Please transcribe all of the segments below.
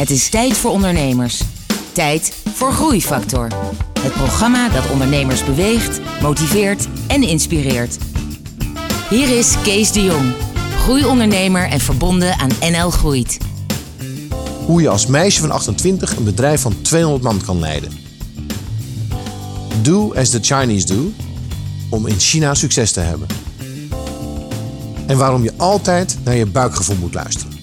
Het is tijd voor ondernemers. Tijd voor Groeifactor. Het programma dat ondernemers beweegt, motiveert en inspireert. Hier is Kees de Jong, groeiondernemer en verbonden aan NL Groeit. Hoe je als meisje van 28 een bedrijf van 200 man kan leiden. Do as the Chinese do om in China succes te hebben. En waarom je altijd naar je buikgevoel moet luisteren.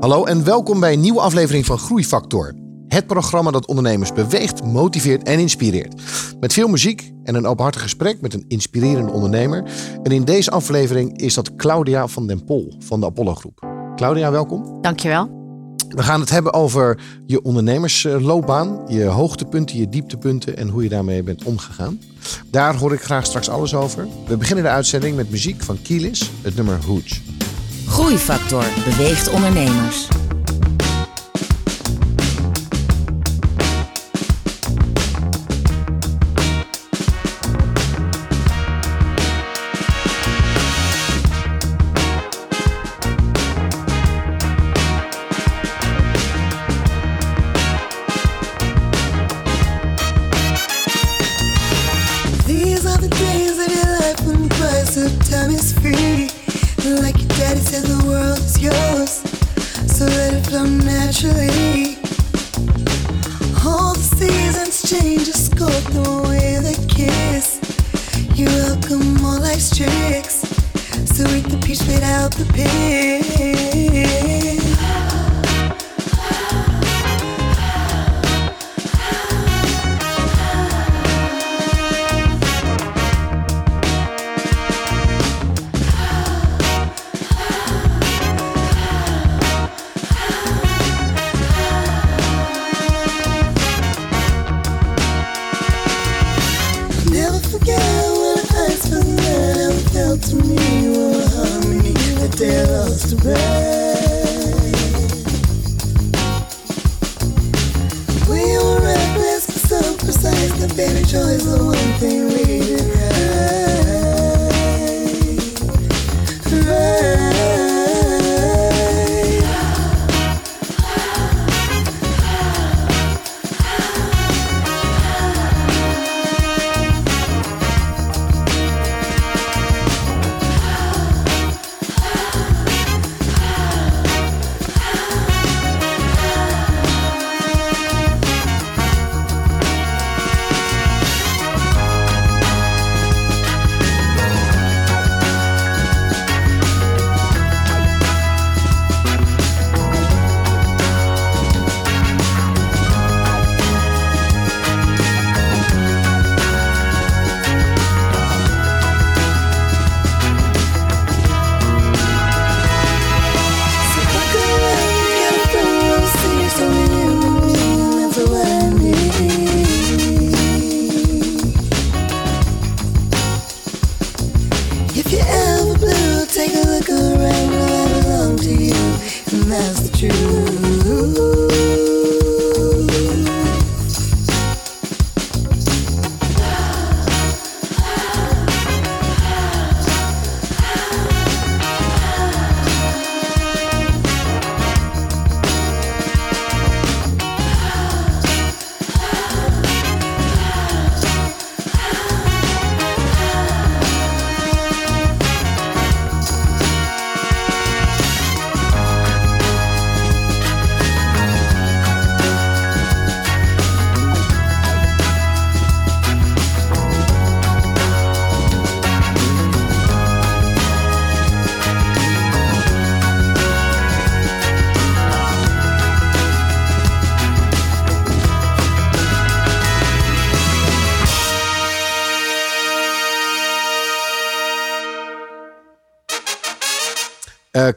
Hallo en welkom bij een nieuwe aflevering van Groeifactor. Het programma dat ondernemers beweegt, motiveert en inspireert. Met veel muziek en een openhartig gesprek met een inspirerende ondernemer. En in deze aflevering is dat Claudia van den Pol van de Apollo Groep. Claudia, welkom. Dankjewel. We gaan het hebben over je ondernemersloopbaan, je hoogtepunten, je dieptepunten en hoe je daarmee bent omgegaan. Daar hoor ik graag straks alles over. We beginnen de uitzending met muziek van Kielis, het nummer Hooch. Groeifactor beweegt ondernemers.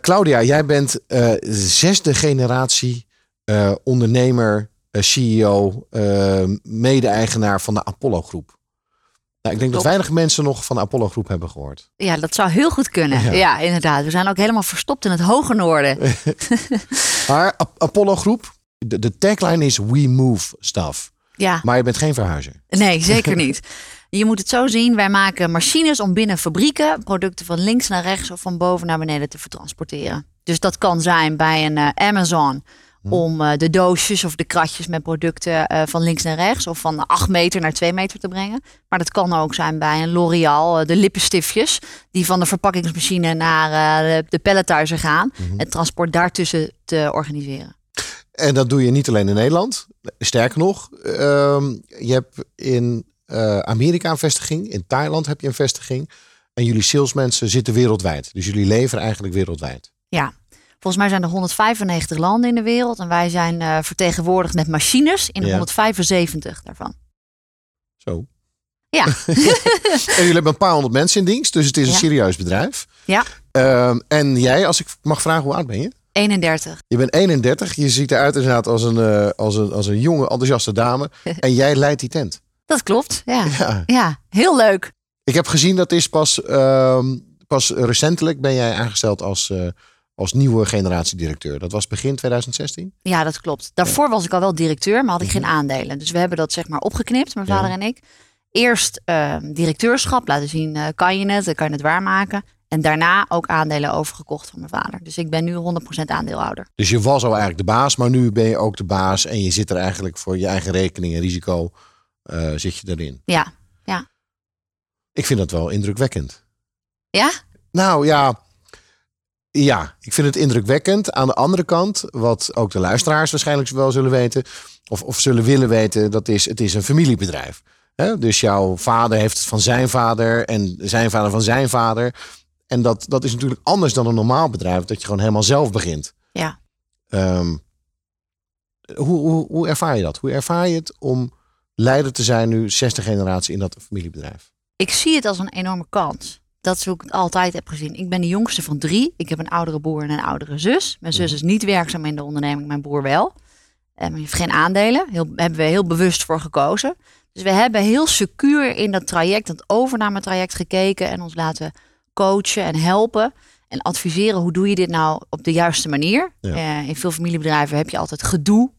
Claudia, jij bent eh, zesde generatie eh, ondernemer, eh, CEO, mede-eigenaar van de Apollo Groep. Nou, ik denk dat weinig mensen nog van de Apollo Groep hebben gehoord. Ja, dat zou heel goed kunnen. Ja. Ja, inderdaad. We zijn ook helemaal verstopt in het hoge noorden. Maar Apollo Groep, de, de tagline is We Move Stuff. Ja, Maar je bent geen verhuizer. nee, zeker niet. Je moet het zo zien, wij maken machines om binnen fabrieken producten van links naar rechts of van boven naar beneden te vertransporteren. Dus dat kan zijn bij een eh, Amazon om eh, de doosjes of de kratjes met producten eh, van links naar rechts of van 8 meter naar 2 meter te brengen. Maar dat kan ook zijn bij een L'Oreal, de lippenstiftjes, die van de verpakkingsmachine naar de, palletizer gaan. Het transport daartussen te organiseren. En dat doe je niet alleen in Nederland. Sterker nog, ehm, je hebt in eh, Amerika een vestiging. In Thailand heb je een vestiging. En jullie salesmensen zitten wereldwijd. Dus jullie leveren eigenlijk wereldwijd. Ja. Volgens mij zijn er 195 landen in de wereld en wij zijn eh, vertegenwoordigd met machines in Ja. 175 daarvan. Zo. Ja, En jullie hebben een paar honderd mensen in dienst. Dus het is een Ja. serieus bedrijf. ja. Ehm, en jij, als ik mag vragen, hoe oud ben je? 31. Je bent 31. Je ziet eruit inderdaad als een, eh, als een, als een jonge, enthousiaste dame. En jij leidt die tent. Dat klopt. Ja. Ja. ja, heel leuk. Ik heb gezien dat is pas, ehm, pas recentelijk ben jij aangesteld als, eh, als nieuwe generatiedirecteur. Dat was begin 2016. Ja, dat klopt. Daarvoor was ik al wel directeur, maar had ik geen aandelen. Dus we hebben dat zeg maar opgeknipt, mijn Ja. vader en ik. Eerst ehm, directeurschap, laten zien, eh, kan je het, kan je het waarmaken. En daarna ook aandelen overgekocht van mijn vader. Dus ik ben nu 100% aandeelhouder. Dus je was al eigenlijk de baas, maar nu ben je ook de baas. En je zit er eigenlijk voor je eigen rekening en risico eh, zit je erin. Ja. Ik vind dat wel indrukwekkend. Ja? Nou ja, ja, ik vind het indrukwekkend. Aan de andere kant, wat ook de luisteraars waarschijnlijk wel zullen weten, of, of zullen willen weten, dat is, het is een familiebedrijf. Hè? Dus jouw vader heeft het van zijn vader en zijn vader van zijn vader. En dat, dat is natuurlijk anders dan een normaal bedrijf, dat je gewoon helemaal zelf begint. Ja. Ehm, hoe, hoe, hoe ervaar je dat? Hoe ervaar je het om leider te zijn nu, zesde generatie in dat familiebedrijf? Ik zie het als een enorme kans. Dat is hoe ik het altijd heb gezien. Ik ben de jongste van drie. Ik heb een oudere broer en een oudere zus. Mijn zus is niet werkzaam in de onderneming, mijn broer wel. En hij heeft geen aandelen. Heel, hebben we heel bewust voor gekozen. Dus we hebben heel secuur in dat traject, dat overnametraject gekeken en ons laten coachen en helpen. En adviseren hoe doe je dit nou op de juiste manier. Ja. Eh, in veel familiebedrijven heb je altijd gedoe,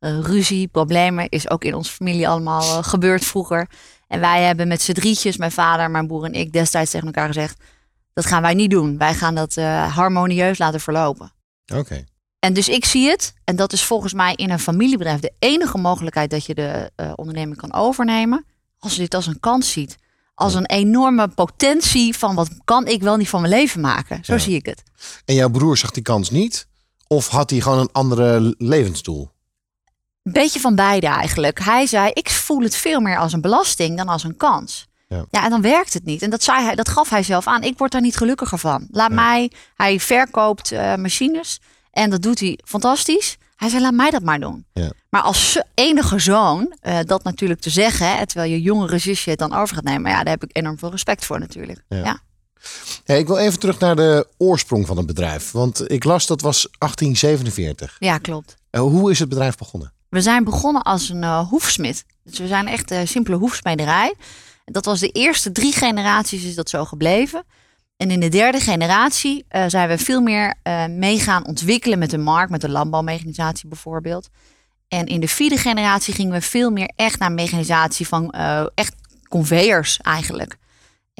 ruzie, problemen. Is ook in onze familie allemaal eh, gebeurd vroeger. En wij hebben met z'n drietjes, mijn vader, mijn broer en ik, destijds tegen elkaar gezegd: dat gaan wij niet doen. Wij gaan dat eh, harmonieus laten verlopen. Oké. En dus ik zie het, en dat is volgens mij in een familiebedrijf de enige mogelijkheid dat je de eh, onderneming kan overnemen. Als je dit als een kans ziet. Als een enorme potentie van wat kan ik wel niet van mijn leven maken. Zo Ja. zie ik het. En jouw broer zag die kans niet? Of had hij gewoon een andere levensdoel? Een beetje van beide eigenlijk. Hij zei, ik voel het veel meer als een belasting dan als een kans. Ja. Ja, en dan werkt het niet. En dat, zei hij, dat gaf hij zelf aan. Ik word daar niet gelukkiger van. Laat mij, hij verkoopt eh, machines en dat doet hij fantastisch. Hij zei, laat mij dat maar doen. Ja. Maar als enige zoon, eh, dat natuurlijk te zeggen, hè, terwijl je jongere zusje het dan over gaat nemen. Ja, daar heb ik enorm veel respect voor natuurlijk. Ja, ik wil even terug naar de oorsprong van het bedrijf. Want ik las dat was 1847. Ja, klopt. Eh, hoe is het bedrijf begonnen? We zijn begonnen als een eh, hoefsmid. Dus we zijn echt een simpele hoefsmederij. Dat was de eerste drie generaties is dat zo gebleven. En in de derde generatie eh, zijn we veel meer eh mee gaan ontwikkelen met de markt, met de landbouwmechanisatie bijvoorbeeld. En in de vierde generatie gingen we veel meer echt naar mechanisatie van eh, echt conveyors eigenlijk.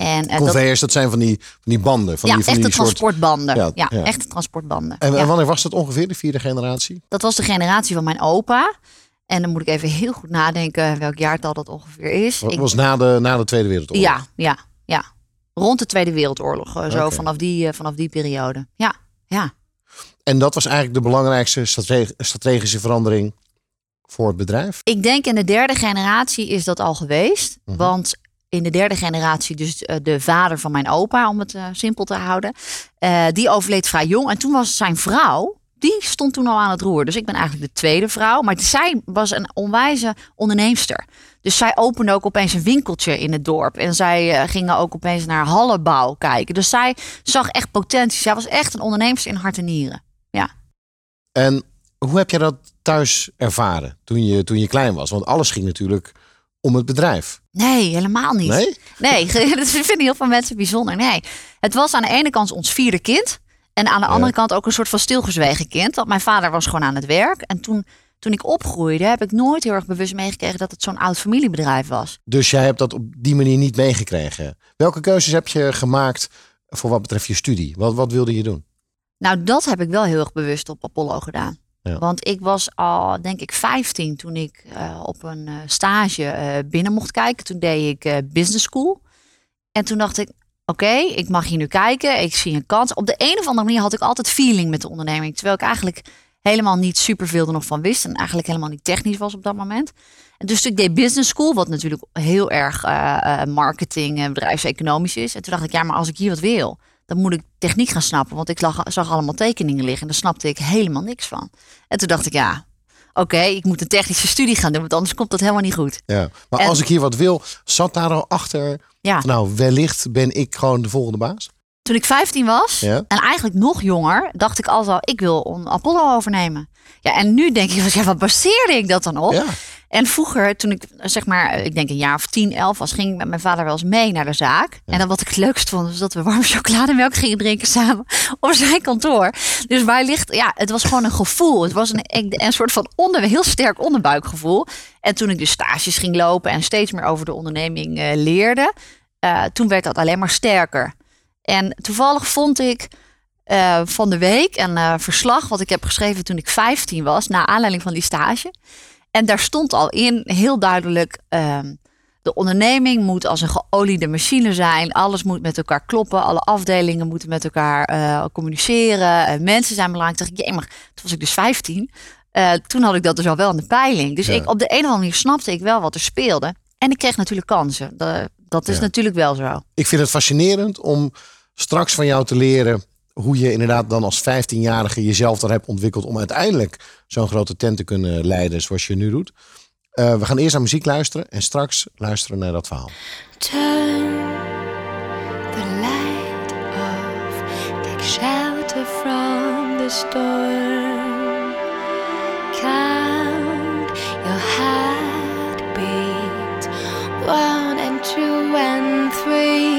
En, eh, dat, Conveyors, dat zijn van die, van die banden. Van ja, die, van echte die soort... transportbanden. Ja, Ja, ja. echte transportbanden. En, Ja. en wanneer was dat ongeveer, de vierde generatie? Dat was de generatie van mijn opa. En dan moet ik even heel goed nadenken welk jaartal dat ongeveer is. Dat Ik- was na de, na de Tweede Wereldoorlog. ja, ja, ja. Rond de Tweede Wereldoorlog. eh, Zo vanaf, die, eh, vanaf die periode. Ja, ja. En dat was eigenlijk de belangrijkste strate- strategische verandering voor het bedrijf. Ik denk in de derde generatie is dat al geweest. Mhm. Want in de derde generatie, dus eh, de vader van mijn opa, om het eh, simpel te houden, eh, die overleed vrij jong. En toen was zijn vrouw, die stond toen al aan het roer. Dus ik ben eigenlijk de tweede vrouw. Maar zij was een onwijze onderneemster. Dus zij opende ook opeens een winkeltje in het dorp. En zij gingen ook opeens naar hallenbouw kijken. Dus zij zag echt potentie. Zij was echt een onderneemster in hart en nieren. Ja. En hoe heb jij dat thuis ervaren toen je, toen je klein was? Want alles ging natuurlijk om het bedrijf. Nee, helemaal niet. Nee? Nee, dat vinden heel veel mensen bijzonder. Nee, het was aan de ene kant ons vierde kind. En aan de andere kant ook een soort van stilgezwegen kind. Want mijn vader was gewoon aan het werk. En toen toen ik opgroeide, heb ik nooit heel erg bewust meegekregen dat het zo'n oud familiebedrijf was. Dus jij hebt dat op die manier niet meegekregen. Welke keuzes heb je gemaakt voor wat betreft je studie? Wat, wat wilde je doen? Nou, dat heb ik wel heel erg bewust op Apollo gedaan. Want ik was al, denk ik, 15 toen ik eh, op een eh, stage eh, binnen mocht kijken. Toen deed ik business school. En toen dacht ik, oké, ik mag hier nu kijken. Ik zie een kans. Op de een of andere manier had ik altijd feeling met de onderneming. Terwijl ik eigenlijk helemaal niet superveel er nog van wist. En eigenlijk helemaal niet technisch was op dat moment. En dus ik deed business school, wat natuurlijk heel erg marketing en bedrijfseconomisch is. En toen dacht ik, ja, maar als ik hier wat wil, dan moet ik techniek gaan snappen. Want ik lag, zag allemaal tekeningen liggen en daar snapte ik helemaal niks van. En toen dacht ik, ja, oké, ik moet een technische studie gaan doen, want anders komt dat helemaal niet goed. Ja. Maar En- als ik hier wat wil, zat daar al achter. Ja. Nou, wellicht ben ik gewoon de volgende baas. Toen ik 15 was Ja. en eigenlijk nog jonger, dacht ik al, ik wil een Apollo overnemen. Ja, en nu denk ik, ja, wat baseerde ik dat dan op? Ja. En vroeger, toen ik zeg maar, ik denk een jaar of 10, 11 was, ging ik met mijn vader wel eens mee naar de zaak. En dan wat ik het leukst vond, was dat we warme chocolademelk gingen drinken samen op zijn kantoor. Dus waar ligt, ja, het was gewoon een gevoel. Het was een, een, soort van onder, heel sterk onderbuikgevoel. En toen ik dus stages ging lopen en steeds meer over de onderneming eh, leerde, eh, toen werd dat alleen maar sterker. En toevallig vond ik eh, van de week een verslag wat ik heb geschreven toen ik 15 was, na aanleiding van die stage. En daar stond al in heel duidelijk: ehm, de onderneming moet als een geoliede machine zijn. Alles moet met elkaar kloppen. Alle afdelingen moeten met elkaar eh, communiceren. eh, mensen zijn belangrijk. Toen dacht ik, jemig, toen was ik dus 15. Eh, toen had ik dat dus al wel aan de peiling. Dus Ja. ik, op de een of andere manier snapte ik wel wat er speelde. En ik kreeg natuurlijk kansen. Dat, dat is Ja. natuurlijk wel zo. Ik vind het fascinerend om straks van jou te leren hoe je inderdaad dan als 15-jarige jezelf daar hebt ontwikkeld om uiteindelijk zo'n grote tent te kunnen leiden zoals je nu doet. Eh, we gaan eerst naar muziek luisteren en straks luisteren naar dat verhaal. Turn the light off. Take shelter from the storm. Count your heartbeats. One and two and three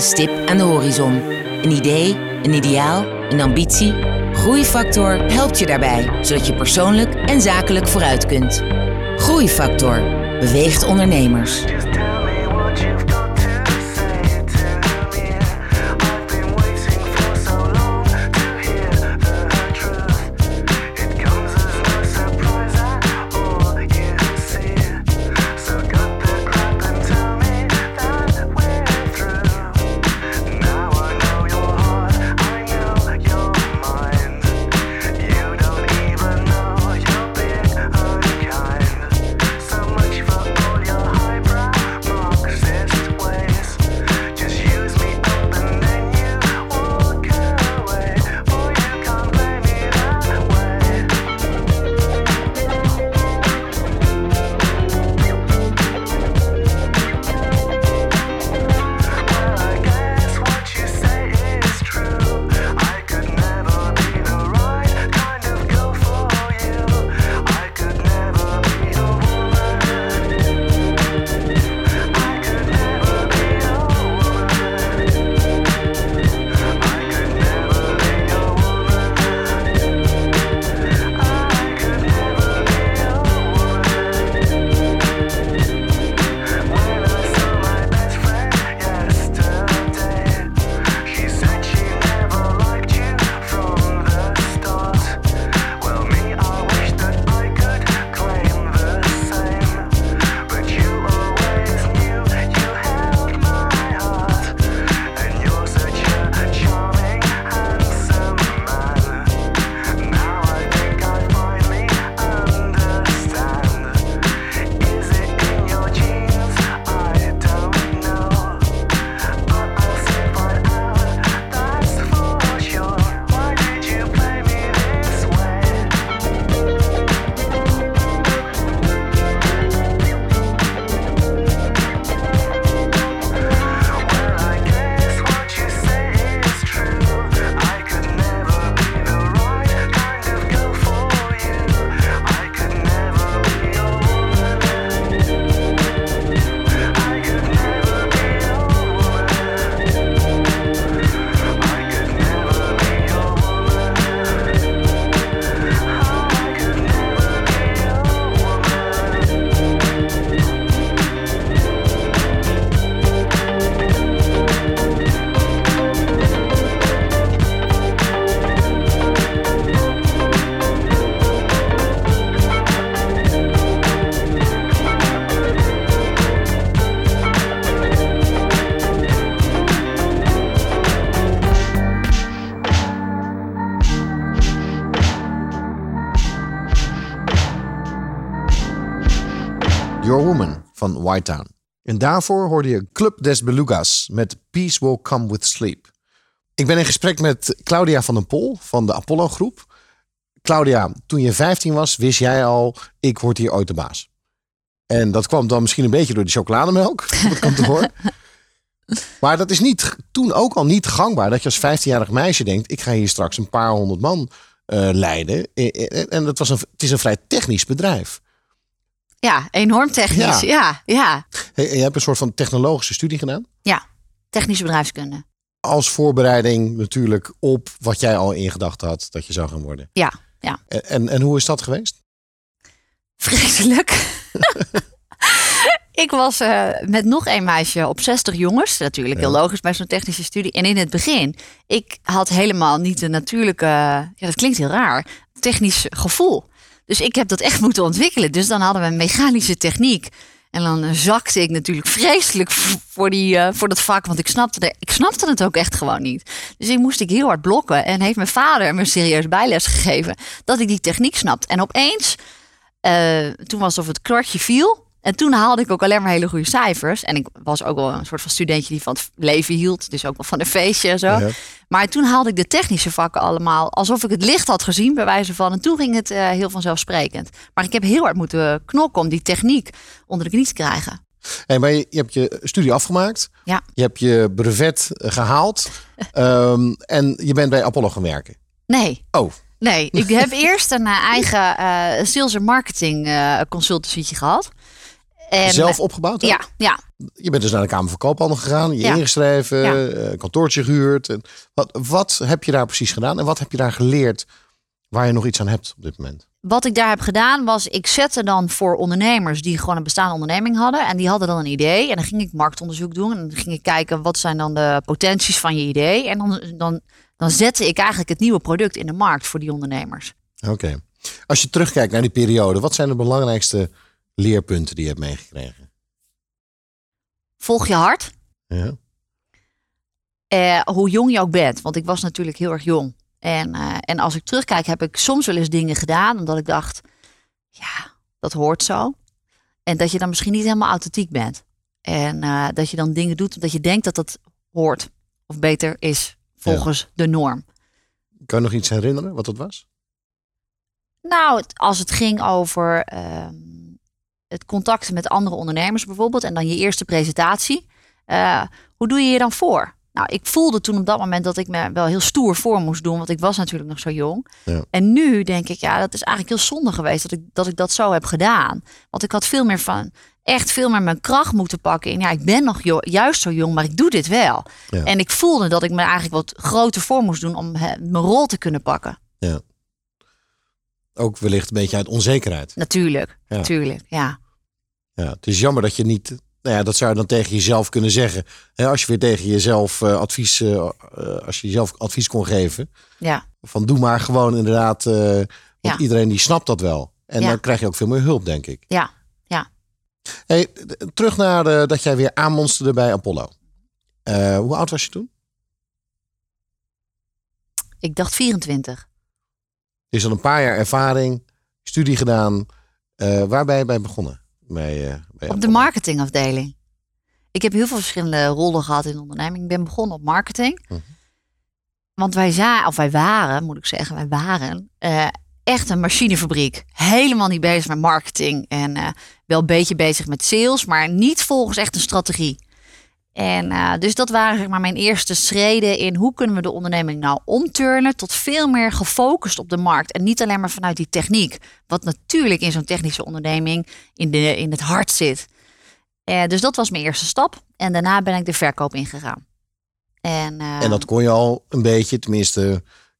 stip aan de horizon. Een idee, een ideaal, een ambitie. Groeifactor helpt je daarbij, zodat je persoonlijk en zakelijk vooruit kunt. Groeifactor beweegt ondernemers. En daarvoor hoorde je Club des Belugas met Peace Will Come With Sleep. Ik ben in gesprek met Claudia van den Pol van de Apollo Groep. Claudia, toen je 15 was, wist jij al, ik word hier ooit de baas. En dat kwam dan misschien een beetje door de chocolademelk. Dat. Maar dat is niet, toen ook al niet gangbaar dat je als 15-jarig meisje denkt: ik ga hier straks een paar honderd man eh, leiden. Eh, eh, En dat was een, het is een vrij technisch bedrijf. Ja, enorm technisch. Ja, ja, Hey, Je hebt een soort van technologische studie gedaan. ja. Technische bedrijfskunde. Als voorbereiding natuurlijk op wat jij al in gedachten had dat je zou gaan worden. Ja, ja. En, en, en hoe is dat geweest? Vreselijk. Ik was eh, met nog een meisje op 60 jongens. Natuurlijk heel logisch bij zo'n technische studie. En in het begin, ik had helemaal niet de natuurlijke, ja dat klinkt heel raar, technisch gevoel. Dus ik heb dat echt moeten ontwikkelen. Dus dan hadden we een mechanische techniek. En dan eh, zakte ik natuurlijk vreselijk voor, die, eh, voor dat vak. Want ik snapte, de, ik snapte het ook echt gewoon niet. Dus ik moest ik heel hard blokken. En heeft mijn vader me serieus bijles gegeven. Dat ik die techniek snapte. En opeens, eh, toen was het of het kwartje viel. En toen haalde ik ook alleen maar hele goede cijfers. En ik was ook wel een soort van studentje die van het leven hield. Dus ook wel van een feestje en zo. Ja. Maar toen haalde ik de technische vakken allemaal alsof ik het licht had gezien, bij wijze van. En toen ging het eh, heel vanzelfsprekend. Maar ik heb heel hard moeten knokken om die techniek onder de knie te krijgen. Hey, maar je, je hebt je studie afgemaakt. Ja. Je hebt je brevet eh, gehaald. Ehm, en je bent bij Apollo gaan werken. Nee, Oh, nee. Ik heb eerst een eh, eigen sales en marketing eh consultancytje gehad. Zelf opgebouwd? ook? Ja, ja, Je bent dus naar de Kamer van Koophandel gegaan. Je Ja. ingeschreven. Ja. eh, kantoortje gehuurd. En wat, wat heb je daar precies gedaan? En wat heb je daar geleerd waar je nog iets aan hebt op dit moment? wat ik daar heb gedaan was, ik zette dan voor ondernemers die gewoon een bestaande onderneming hadden. En die hadden dan een idee. En dan ging ik marktonderzoek doen. En dan ging ik kijken, wat zijn dan de potenties van je idee? En dan, dan, dan zette ik eigenlijk het nieuwe product in de markt voor die ondernemers. Oké. Als je terugkijkt naar die periode, wat zijn de belangrijkste leerpunten die je hebt meegekregen? Volg je hart. Ja. Eh, hoe jong je ook bent. Want ik was natuurlijk heel erg jong. En, eh, en als ik terugkijk, heb ik soms wel eens dingen gedaan. Omdat ik dacht, ja, dat hoort zo. En dat je dan misschien niet helemaal authentiek bent. En eh, dat je dan dingen doet omdat je denkt dat dat hoort. Of beter is volgens de norm. Kan je nog iets herinneren wat dat was? Nou, als het ging over ehm, het contact met andere ondernemers bijvoorbeeld. En dan je eerste presentatie. eh, hoe doe je je dan voor? Nou, ik voelde toen op dat moment dat ik me wel heel stoer voor moest doen. Want ik was natuurlijk nog zo jong. Ja. En nu denk ik, ja, dat is eigenlijk heel zonde geweest dat ik, dat ik dat zo heb gedaan. Want ik had veel meer van, echt veel meer mijn kracht moeten pakken. En ja, ik ben nog juist zo jong, maar ik doe dit wel. Ja. En ik voelde dat ik me eigenlijk wat groter voor moest doen om mijn rol te kunnen pakken. Ja. Ook wellicht een beetje uit onzekerheid. Natuurlijk, Ja. natuurlijk, ja. Ja, het is jammer dat je niet. Nou ja, dat zou je dan tegen jezelf kunnen zeggen. Hè, als je weer tegen jezelf eh, advies, eh, eh, als je jezelf advies kon geven. Ja, Van doe maar gewoon inderdaad. want Ja. iedereen die snapt dat wel. En Ja. dan krijg je ook veel meer hulp, denk ik. ja, ja. Hey, terug naar dat jij weer aanmonsterde bij Apollo. Hoe oud was je toen? Ik dacht 24. Is al een paar jaar ervaring, studie gedaan. Eh, waar ben je bij begonnen? Bij, eh, bij Op de marketingafdeling. Ik heb heel veel verschillende rollen gehad in de onderneming. Ik ben begonnen op marketing. Mhm. Want wij zijn, of wij waren, moet ik zeggen, wij waren eh, echt een machinefabriek. Helemaal niet bezig met marketing en wel een beetje bezig met sales, maar niet volgens echt een strategie. En eh, dus dat waren zeg maar mijn eerste schreden in hoe kunnen we de onderneming nou omturnen tot veel meer gefocust op de markt. En niet alleen maar vanuit die techniek. Wat natuurlijk in zo'n technische onderneming in, de, in het hart zit. Eh, dus dat was mijn eerste stap. En daarna ben ik de verkoop ingegaan. En, eh, En dat kon je al een beetje, tenminste,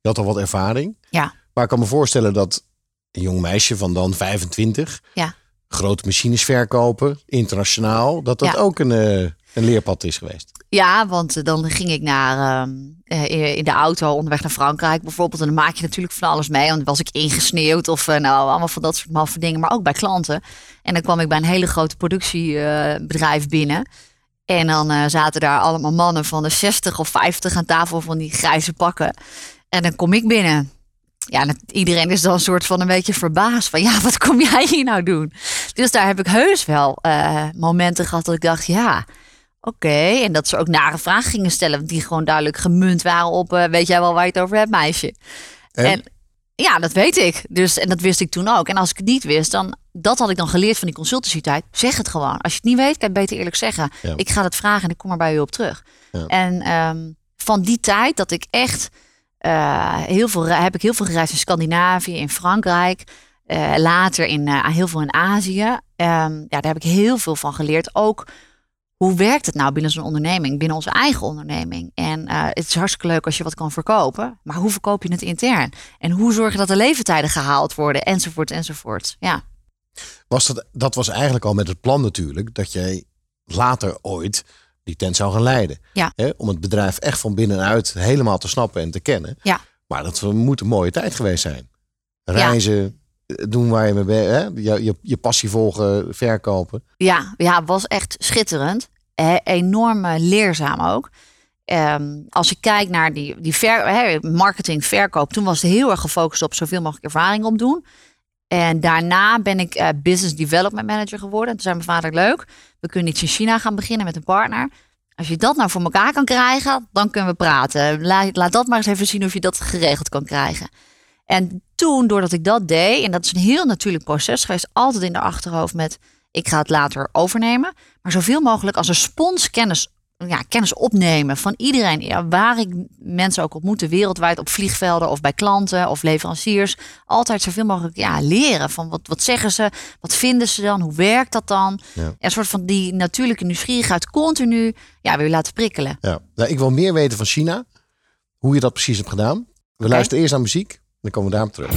je had al wat ervaring. Ja. Maar ik kan me voorstellen dat een jong meisje van dan 25, Ja. grote machines verkopen, internationaal, dat dat Ja. ook een, een leerpad is geweest. Ja, want eh, dan ging ik naar, ehm, eh, in de auto onderweg naar Frankrijk bijvoorbeeld. En dan maak je natuurlijk van alles mee. Want dan was ik ingesneeuwd of eh, nou, allemaal van dat soort maffe dingen. Maar ook bij klanten. En dan kwam ik bij een hele grote productiebedrijf binnen. En dan zaten daar allemaal mannen van de 60 of 50 aan tafel van die grijze pakken. En dan kom ik binnen. Ja, iedereen is dan een soort van een beetje verbaasd. Van ja, wat kom jij hier nou doen? Dus daar heb ik heus wel momenten gehad dat ik dacht, ja, Oké, en dat ze ook nare vragen gingen stellen, die gewoon duidelijk gemunt waren op, eh, weet jij wel waar je het over hebt, meisje? En? ja, dat weet ik. Dus, en dat wist ik toen ook. En als ik het niet wist, dan, dat had ik dan geleerd van die consultancy-tijd. Zeg het gewoon. Als je het niet weet, kan je het beter eerlijk zeggen. Ja. Ik ga het vragen en ik kom er bij u op terug. Ja. En ehm, van die tijd dat ik echt eh, heel veel heb ik heel veel gereisd in Scandinavië, in Frankrijk, eh, later in heel veel in Azië. Ehm, ja, daar heb ik heel veel van geleerd. Ook hoe werkt het nou binnen zo'n onderneming, binnen onze eigen onderneming? En eh, het is hartstikke leuk als je wat kan verkopen, maar hoe verkoop je het intern? En hoe zorg je dat de leeftijden gehaald worden, enzovoort, enzovoort. Ja, Was dat, dat was eigenlijk al met het plan natuurlijk dat jij later ooit die tent zou gaan leiden. Ja. Hè, om het bedrijf echt van binnenuit helemaal te snappen en te kennen. Ja. Maar dat moet een mooie tijd geweest zijn. Reizen, doen waar je mee bent, hè? Je, je, je passie volgen, verkopen. Ja, ja, was echt schitterend. Enorm eh, leerzaam ook. Ehm, als je kijkt naar die, die marketing, verkoop, toen was het heel erg gefocust op zoveel mogelijk ervaring opdoen. En daarna ben ik eh, business development manager geworden. Toen zei mijn vader, leuk, we kunnen iets in China gaan beginnen met een partner. Als je dat nou voor elkaar kan krijgen, dan kunnen we praten. Laat, laat dat maar eens even zien of je dat geregeld kan krijgen. En toen, doordat ik dat deed, en dat is een heel natuurlijk proces geweest, altijd in de achterhoofd met, ik ga het later overnemen. Maar zoveel mogelijk als een spons kennis, ja, kennis opnemen van iedereen, ja, waar ik mensen ook ontmoette, wereldwijd op vliegvelden of bij klanten of leveranciers. Altijd zoveel mogelijk ja, leren van wat, wat zeggen ze, wat vinden ze dan, hoe werkt dat dan? Ja. Een soort van die natuurlijke nieuwsgierigheid continu ja, weer laten prikkelen. Ja. Nou, ik wil meer weten van China. Hoe je dat precies hebt gedaan. We luisteren eerst naar muziek. Dan komen we daarop terug.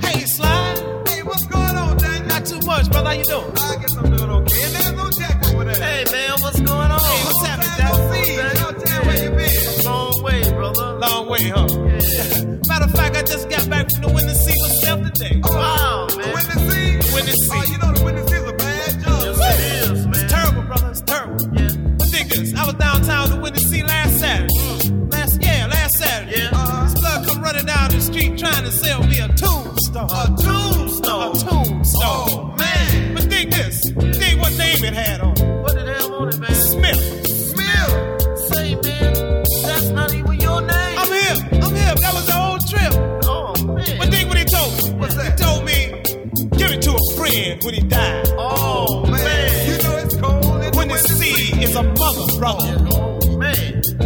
Hey, Slide. Hey, what's going on, Dang? Not too much, brother. How you doing? I guess I'm doing okay. And there's no Jack over there. Hey, man, what's going on? Hey, what's happening, Jack? Hey, where you been? Long way, brother. Long way, huh? Matter of fact, I just got back from the winning seat myself today. Oh, wow, man. The winning seat? The winning seat. Oh, you know downtown to winning seat last Saturday. Last, yeah, last Saturday. Yeah. Uh, this blood come running down the street trying to sell me a tombstone. A tombstone? A tombstone. Oh, man. But dig this. Dig what name it had on. What did it have on it, man? Smith. Smith? Say, man, that's not even your name. I'm him. I'm him. That was the whole trip. Oh, man. But dig what he told me. What's that? He told me, give it to a friend when he died. Is a mother, brother. Oh, man.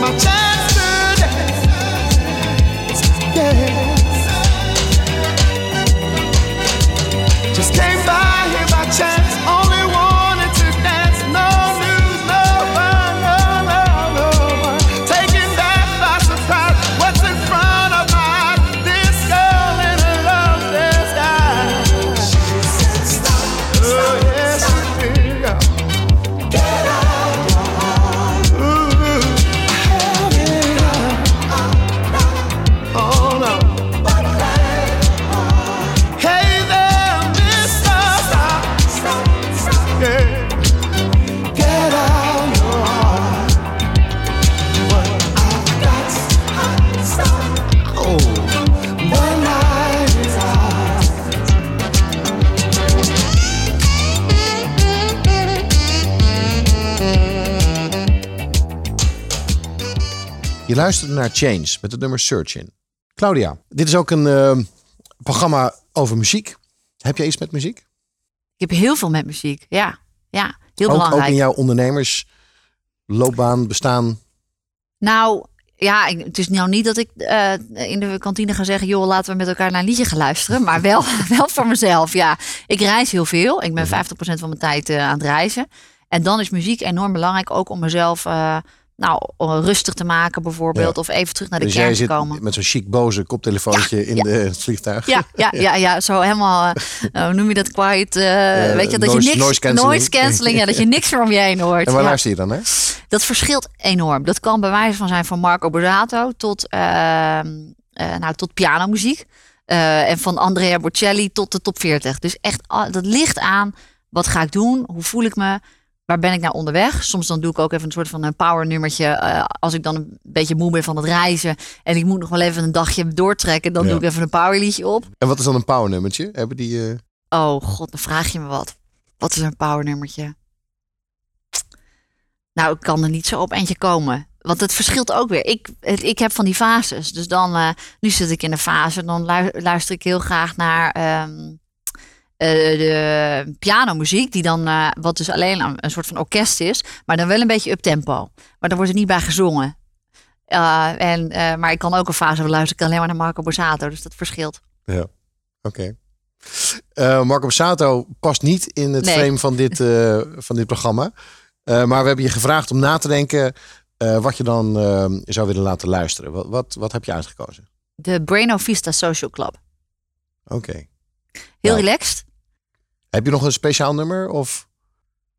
my time. Je luistert naar Change met het nummer Search In. Claudia, dit is ook een eh, programma over muziek. Heb jij iets met muziek? Ik heb heel veel met muziek. Ja, ja heel ook, ook belangrijk. in jouw ondernemersloopbaan bestaan. Nou, ja, het is nou niet dat ik eh, in de kantine ga zeggen... joh, laten we met elkaar naar een liedje gaan luisteren. Maar wel, wel voor mezelf, ja. Ik reis heel veel. Ik ben 50% van mijn tijd eh, aan het reizen. En dan is muziek enorm belangrijk. Ook om mezelf nou, rustig te maken bijvoorbeeld. Ja. Of even terug naar de Dus kern te komen. met zo'n chic boze koptelefoontje in ja. de, het vliegtuig. Ja, ja, ja, ja, zo helemaal, eh, hoe noem je dat, quiet, eh, weet je, dat noise- je niks, noise cancelling. noise cancelling, ja, dat je niks meer om je heen hoort. En waar luister je dan naar? Dat verschilt enorm. Dat kan bij wijze van zijn van Marco Borsato tot, ehm, eh, nou, tot pianomuziek. Eh, en van Andrea Bocelli tot de top 40. Dus echt, dat ligt aan wat ga ik doen? Hoe voel ik me? Waar ben ik nou onderweg? Soms dan doe ik ook even een soort van een power nummertje. eh, als ik dan een beetje moe ben van het reizen. En ik moet nog wel even een dagje doortrekken. Dan Ja. doe ik even een powerliedje op. En wat is dan een powernummertje? Hebben die... eh, Oh god, dan vraag je me wat. Wat is een powernummertje? Nou, ik kan er niet zo op eentje komen. Want het verschilt ook weer. Ik, het- ik heb van die fases. Dus dan, eh, nu zit ik in een fase. Dan lu- luister ik heel graag naar ehm, eh, de pianomuziek. Die dan, eh, wat dus alleen een, soort van orkest is. Maar dan wel een beetje up tempo. Maar daar wordt er niet bij gezongen. Uh, en, eh, maar ik kan ook een fase waar luister ik alleen maar naar Marco Borsato. Dus dat verschilt. Ja, oké. Eh, Marco Bassato past niet in het Nee. frame van dit, eh, van dit programma. Eh, maar we hebben je gevraagd om na te denken eh, wat je dan eh, zou willen laten luisteren. Wat, wat, wat heb je uitgekozen? De Breno Vista Social Club. Oké. Heel Ja. relaxed. Heb je nog een speciaal nummer? Of?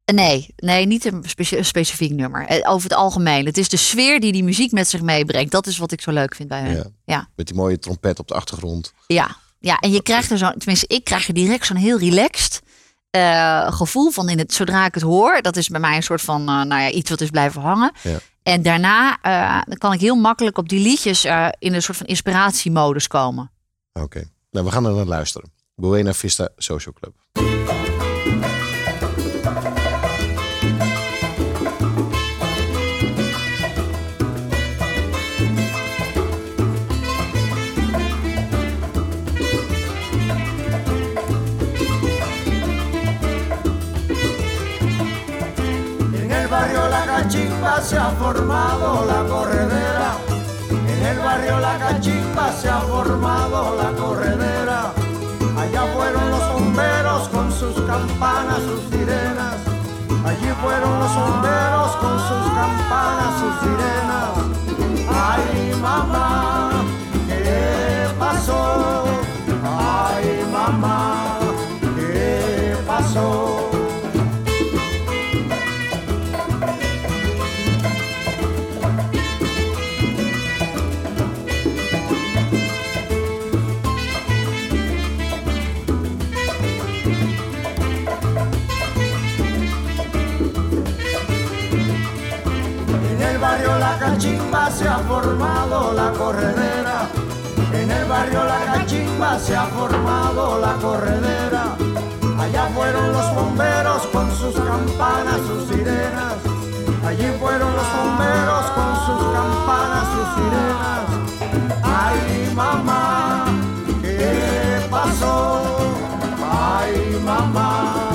Nee, nee, niet een specie- specifiek nummer. Eh, Over het algemeen. Het is de sfeer die die muziek met zich meebrengt. Dat is wat ik zo leuk vind bij hen. Ja. Ja, ja. Met die mooie trompet op de achtergrond. ja. en je krijgt er zo, tenminste, ik krijg er direct zo'n heel relaxed eh, gevoel van in het, zodra ik het hoor. Dat is bij mij een soort van, eh, nou ja, iets wat is blijven hangen. Ja. En daarna dan kan ik heel makkelijk op die liedjes in een soort van inspiratiemodus komen. Oké. Nou, we gaan er naar luisteren. Buena Vista Social Club. Cachimba se ha formado la corredera. En el barrio La Cachimba se ha formado la corredera. Campanas, sus sirenas. Allí fueron los bomberos con sus campanas, sus sirenas. Ay, mamá, ¿qué pasó? Ay, mamá, Cachimba se ha formado la corredera. En el barrio La Cachimba se ha formado la corredera. Allá fueron los bomberos con sus campanas, sus sirenas. Allí fueron los bomberos con sus campanas, sus sirenas. Ay, mamá, ¿qué pasó? Ay, mamá,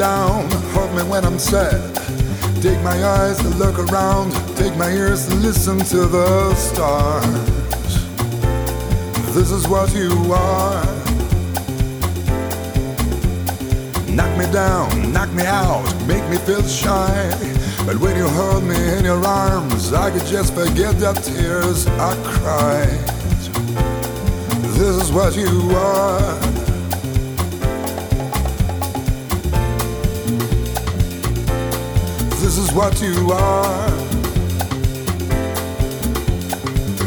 down. Hold me when I'm sad. Take my eyes to look around. Take my ears to listen to the stars. This is what you are. Knock me down, knock me out, make me feel shy. But when you hold me in your arms, I could just forget the tears I cried. This is what you are. This is what you are.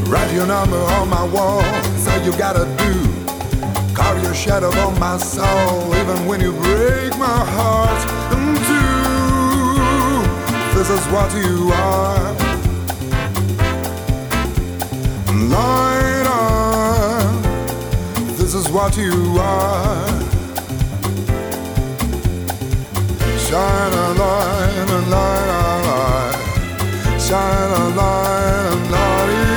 Write your number on my wall. Say you gotta do. Carve your shadow on my soul. Even when you break my heart in two. This is what you are. Light on. This is what you are. Shine a light, a light, a light. Shine a light, a light,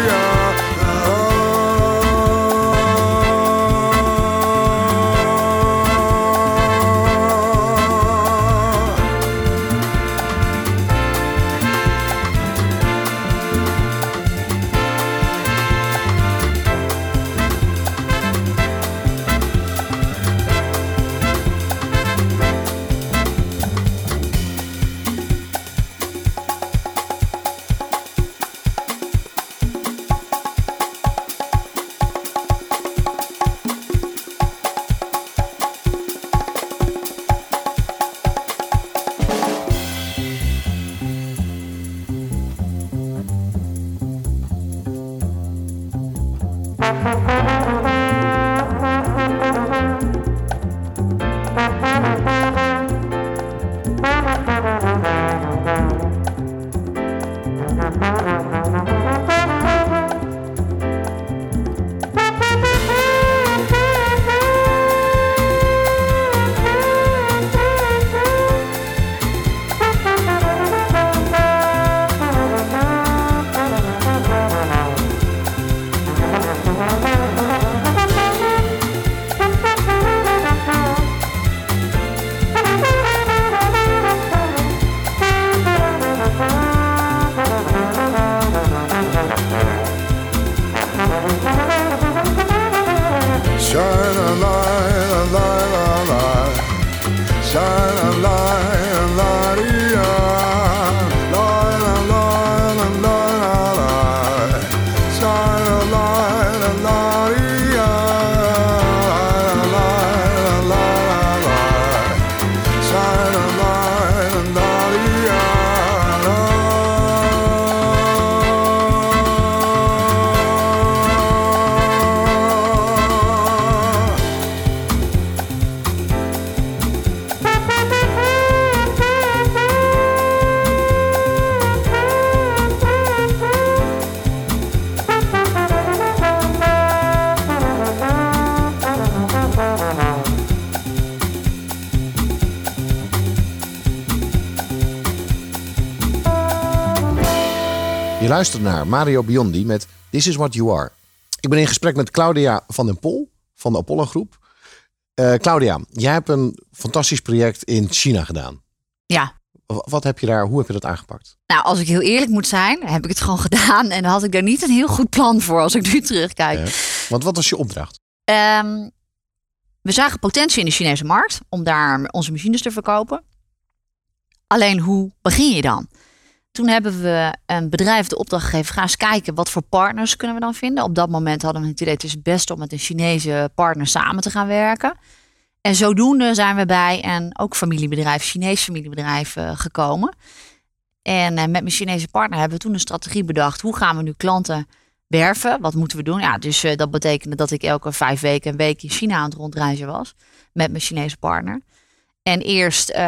luistert naar Mario Biondi met This is What You Are. Ik ben in gesprek met Claudia van den Pol van de Apollo Groep. Eh, Claudia, jij hebt een fantastisch project in China gedaan. Ja, Wat heb je daar, hoe heb je dat aangepakt? Nou, als ik heel eerlijk moet zijn, heb ik het gewoon gedaan. En had ik daar niet een heel goed plan voor als ik nu terugkijk. Ja. Want wat was je opdracht? Ehm, we zagen potentie in de Chinese markt om daar onze machines te verkopen. Alleen hoe begin je dan? Toen hebben we een bedrijf de opdracht gegeven: ga eens kijken wat voor partners kunnen we dan vinden. Op dat moment hadden we het idee: het is het beste om met een Chinese partner samen te gaan werken. En zodoende zijn we bij een ook familiebedrijf, Chinees familiebedrijf, eh, gekomen. En eh, met mijn Chinese partner hebben we toen een strategie bedacht. Hoe gaan we nu klanten werven? Wat moeten we doen? Ja, dus eh, dat betekende dat ik elke vijf weken een week in China aan het rondreizen was. Met mijn Chinese partner. En eerst eh,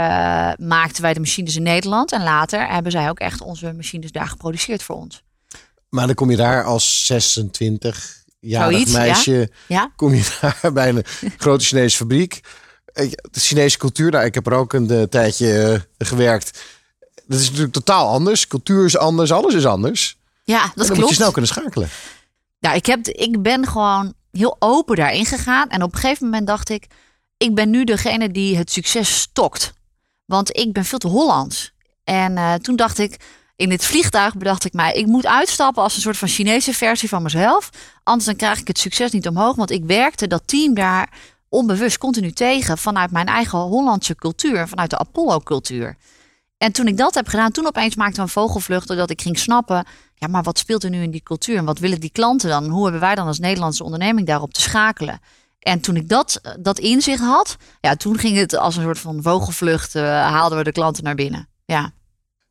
maakten wij de machines in Nederland. En later hebben zij ook echt onze machines daar geproduceerd voor ons. Maar dan kom je daar als 26 jarig ja. meisje. Ja, Kom je daar bij een grote Chinese fabriek. Eh, De Chinese cultuur, daar, ik heb er ook een eh, tijdje gewerkt. Dat is natuurlijk totaal anders. Cultuur is anders, alles is anders. ja En dat dan klopt. moet je snel kunnen schakelen. Nou, ik, heb, ik ben gewoon heel open daarin gegaan. En op een gegeven moment dacht ik, ik ben nu degene die het succes stokt. Want ik ben veel te Hollands. En eh, toen dacht ik, in dit vliegtuig bedacht ik mij, ik moet uitstappen als een soort van Chinese versie van mezelf. Anders dan krijg ik het succes niet omhoog. Want ik werkte dat team daar onbewust continu tegen vanuit mijn eigen Hollandse cultuur, vanuit de Apollo-cultuur. En toen ik dat heb gedaan, toen opeens maakte een vogelvlucht doordat ik ging snappen, ja, maar wat speelt er nu in die cultuur en wat willen die klanten dan? Hoe hebben wij dan als Nederlandse onderneming daarop te schakelen? En toen ik dat, dat inzicht had, ja, toen ging het als een soort van vogelvlucht, eh, haalden we de klanten naar binnen. Ja.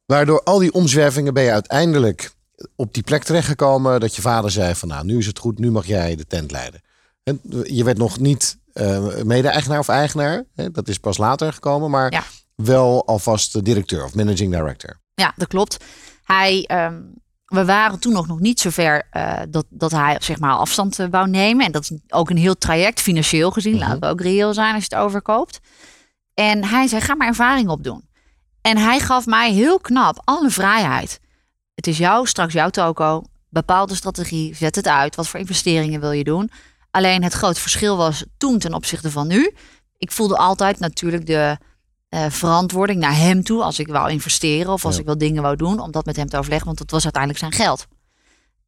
Waardoor al die omzwervingen ben je uiteindelijk op die plek terechtgekomen. Dat je vader zei van nou, nu is het goed, nu mag jij de tent leiden. En je werd nog niet eh, mede-eigenaar of eigenaar. Hè? Dat is pas later gekomen. Maar Ja. wel alvast directeur of managing director. Ja, dat klopt. Hij, ehm, we waren toen nog, nog niet zover eh dat, dat hij zeg maar afstand eh, wou nemen. En dat is ook een heel traject financieel gezien. Laten we ook reëel zijn als je het overkoopt. En hij zei, ga maar ervaring opdoen. En hij gaf mij heel knap alle vrijheid. Het is jou, straks jouw toko. Bepaal de strategie, zet het uit. Wat voor investeringen wil je doen? Alleen het grote verschil was toen ten opzichte van nu. Ik voelde altijd natuurlijk de eh, verantwoording naar hem toe als ik wou investeren of als Ja. ik wel dingen wou doen, om dat met hem te overleggen, want dat was uiteindelijk zijn geld.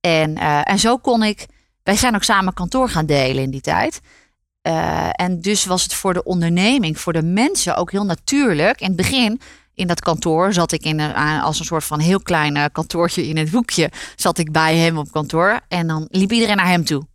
En, eh, en zo kon ik, wij zijn ook samen kantoor gaan delen in die tijd. Eh, en dus was het voor de onderneming, voor de mensen ook heel natuurlijk. In het begin, in dat kantoor, zat ik in een, als een soort van heel klein kantoortje in het hoekje. Zat ik bij hem op kantoor en dan liep iedereen naar hem toe.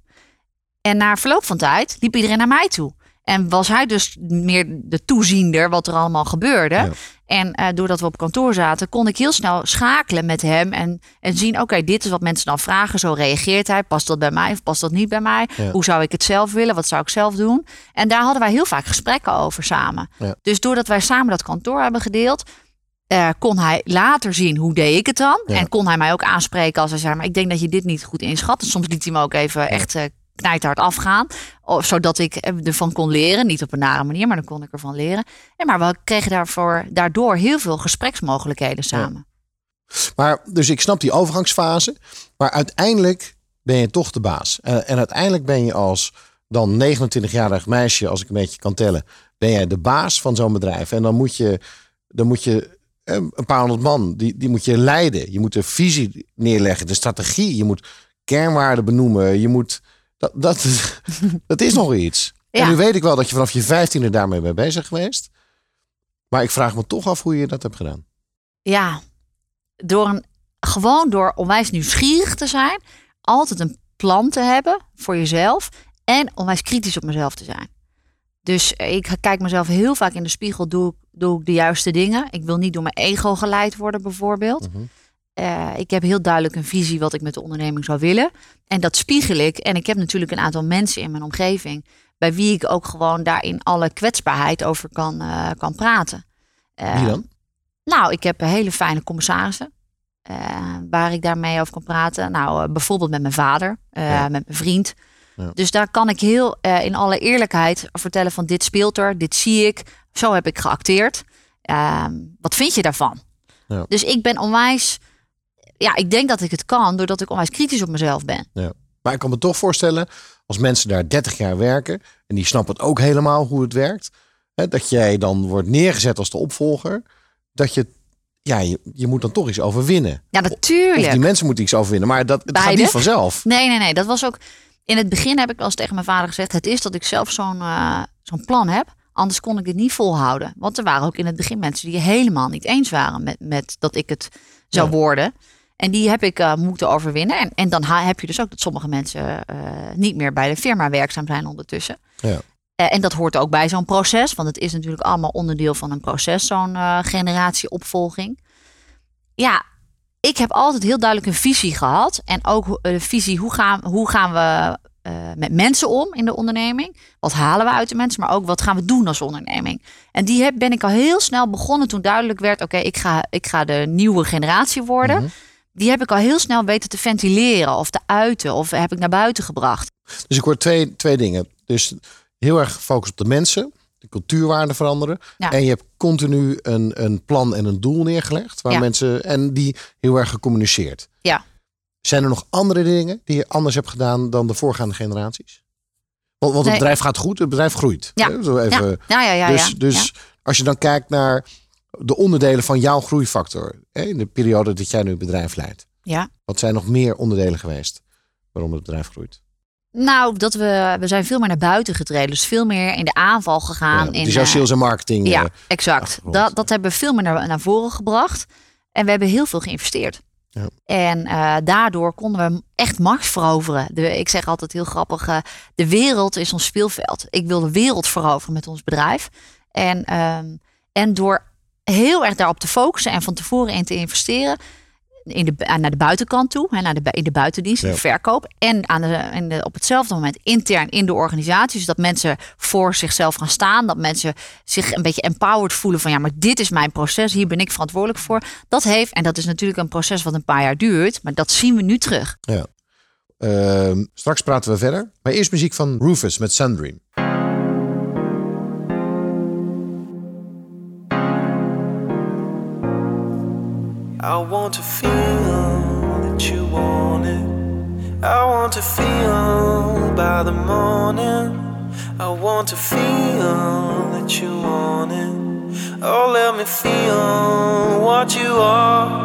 En na verloop van tijd liep iedereen naar mij toe. En was hij dus meer de toeziender wat er allemaal gebeurde. Ja. En eh, doordat we op kantoor zaten, kon ik heel snel schakelen met hem. En, en zien, oké, dit is wat mensen dan vragen. Zo reageert hij. Past dat bij mij of past dat niet bij mij? Ja. Hoe zou ik het zelf willen? Wat zou ik zelf doen? En daar hadden wij heel vaak gesprekken over samen. Ja. Dus doordat wij samen dat kantoor hebben gedeeld... eh, kon hij later zien hoe deed ik het dan. Ja. En kon hij mij ook aanspreken als hij zei... maar ik denk dat je dit niet goed inschat. En soms liet hij me ook even echt... eh knijthard afgaan. Of, zodat ik ervan kon leren. Niet op een nare manier, maar dan kon ik ervan leren. En maar we kregen daarvoor, daardoor heel veel gespreksmogelijkheden samen. Maar dus ik snap die overgangsfase. Maar uiteindelijk ben je toch de baas. En, en uiteindelijk ben je als dan 29-jarig meisje, als ik een beetje kan tellen, ben jij de baas van zo'n bedrijf. En dan moet je, dan moet je eh, een paar honderd man, die, die moet je leiden. Je moet de visie neerleggen, de strategie. Je moet kernwaarden benoemen. Je moet, dat, dat, dat is nog iets. En nu weet ik wel dat je vanaf je vijftiende daarmee bent bezig geweest. Maar ik vraag me toch af hoe je dat hebt gedaan. Ja, door een, gewoon door onwijs nieuwsgierig te zijn. Altijd een plan te hebben voor jezelf. En onwijs kritisch op mezelf te zijn. Dus ik kijk mezelf heel vaak in de spiegel. Doe, ik- doe ik de juiste dingen? Ik wil niet door mijn ego geleid worden bijvoorbeeld. Mhm. Eh, ik heb heel duidelijk een visie wat ik met de onderneming zou willen. En dat spiegel ik. En ik heb natuurlijk een aantal mensen in mijn omgeving. Bij wie ik ook gewoon daarin alle kwetsbaarheid over kan, eh, kan praten. Eh, Wie dan? nou, ik heb hele fijne commissarissen. waar ik daarmee over kan praten. Nou, bijvoorbeeld met mijn vader, Ja. met mijn vriend. Ja. Dus daar kan ik heel in alle eerlijkheid vertellen van dit speelt er, dit zie ik. Zo heb ik geacteerd. Ehm, wat vind je daarvan? Ja. Dus ik ben onwijs... Ja, ik denk dat ik het kan doordat ik onwijs kritisch op mezelf ben. Maar ik kan me toch voorstellen, als mensen daar 30 jaar werken en die snappen het ook helemaal hoe het werkt, hè, dat jij dan wordt neergezet als de opvolger, dat je ja, je, je moet dan toch iets overwinnen. Ja, Of natuurlijk. die mensen moeten iets overwinnen. Maar dat, het gaat niet vanzelf. Nee, nee, nee. Dat was ook. In het begin heb ik wel eens tegen mijn vader gezegd: het is dat ik zelf zo'n eh, zo'n plan heb. Anders kon ik dit niet volhouden. Want er waren ook in het begin mensen die helemaal niet eens waren met, met dat ik het zou Ja. worden. En die heb ik eh, moeten overwinnen. En, en dan heb je dus ook dat sommige mensen eh, niet meer bij de firma werkzaam zijn ondertussen. Ja. Eh, en dat hoort ook bij zo'n proces. Want het is natuurlijk allemaal onderdeel van een proces, zo'n generatieopvolging. Ja, ik heb altijd heel duidelijk een visie gehad. En ook de visie, hoe gaan, hoe gaan we met mensen om in de onderneming? Wat halen we uit de mensen? Maar ook wat gaan we doen als onderneming? En die heb, ben ik al heel snel begonnen toen duidelijk werd... oké, ik, ga, ik ga de nieuwe generatie worden. Mhm. Die heb ik al heel snel weten te ventileren of te uiten. Of heb ik naar buiten gebracht. Dus ik hoor twee, twee dingen. Dus heel erg gefocust op de mensen. De cultuurwaarden veranderen. Ja. En je hebt continu een, een plan en een doel neergelegd. Waar Ja. mensen, en die heel erg gecommuniceerd. Ja. Zijn er nog andere dingen die je anders hebt gedaan dan de voorgaande generaties? Want, want het Nee. bedrijf gaat goed, het bedrijf groeit. Ja. Zo even, Ja, ja, ja. dus dus als je dan kijkt naar de onderdelen van jouw groeifactor. In de periode dat jij nu het bedrijf leidt. Ja. Wat zijn nog meer onderdelen geweest waarom het bedrijf groeit? Nou, dat we, we zijn veel meer naar buiten getreden. Dus veel meer in de aanval gegaan. Ja, in, die jouw eh, sales en marketing. Ja, eh, exact. Dat, dat hebben we veel meer naar, naar voren gebracht. En we hebben heel veel geïnvesteerd. Ja. En eh, daardoor konden we echt macht veroveren. De, ik zeg altijd heel grappig, de wereld is ons speelveld. Ik wil de wereld veroveren met ons bedrijf. En, ehm, en door heel erg daarop te focussen en van tevoren in te investeren... In de, aan- naar de buitenkant toe, hè, naar de, in de buitendienst, in Ja. de verkoop. En aan de, de, op hetzelfde moment intern in de organisatie. Dus dat mensen voor zichzelf gaan staan. Dat mensen zich een beetje empowered voelen van ja, maar dit is mijn proces. Hier ben ik verantwoordelijk voor. Dat heeft, en dat is natuurlijk een proces wat een paar jaar duurt. Maar dat zien we nu terug. Ja. Ehm, straks praten we verder. Maar eerst muziek van Rufus met Sundream. I want to feel that you want it. I want to feel by the morning. I want to feel that you want it. Oh, let me feel what you are.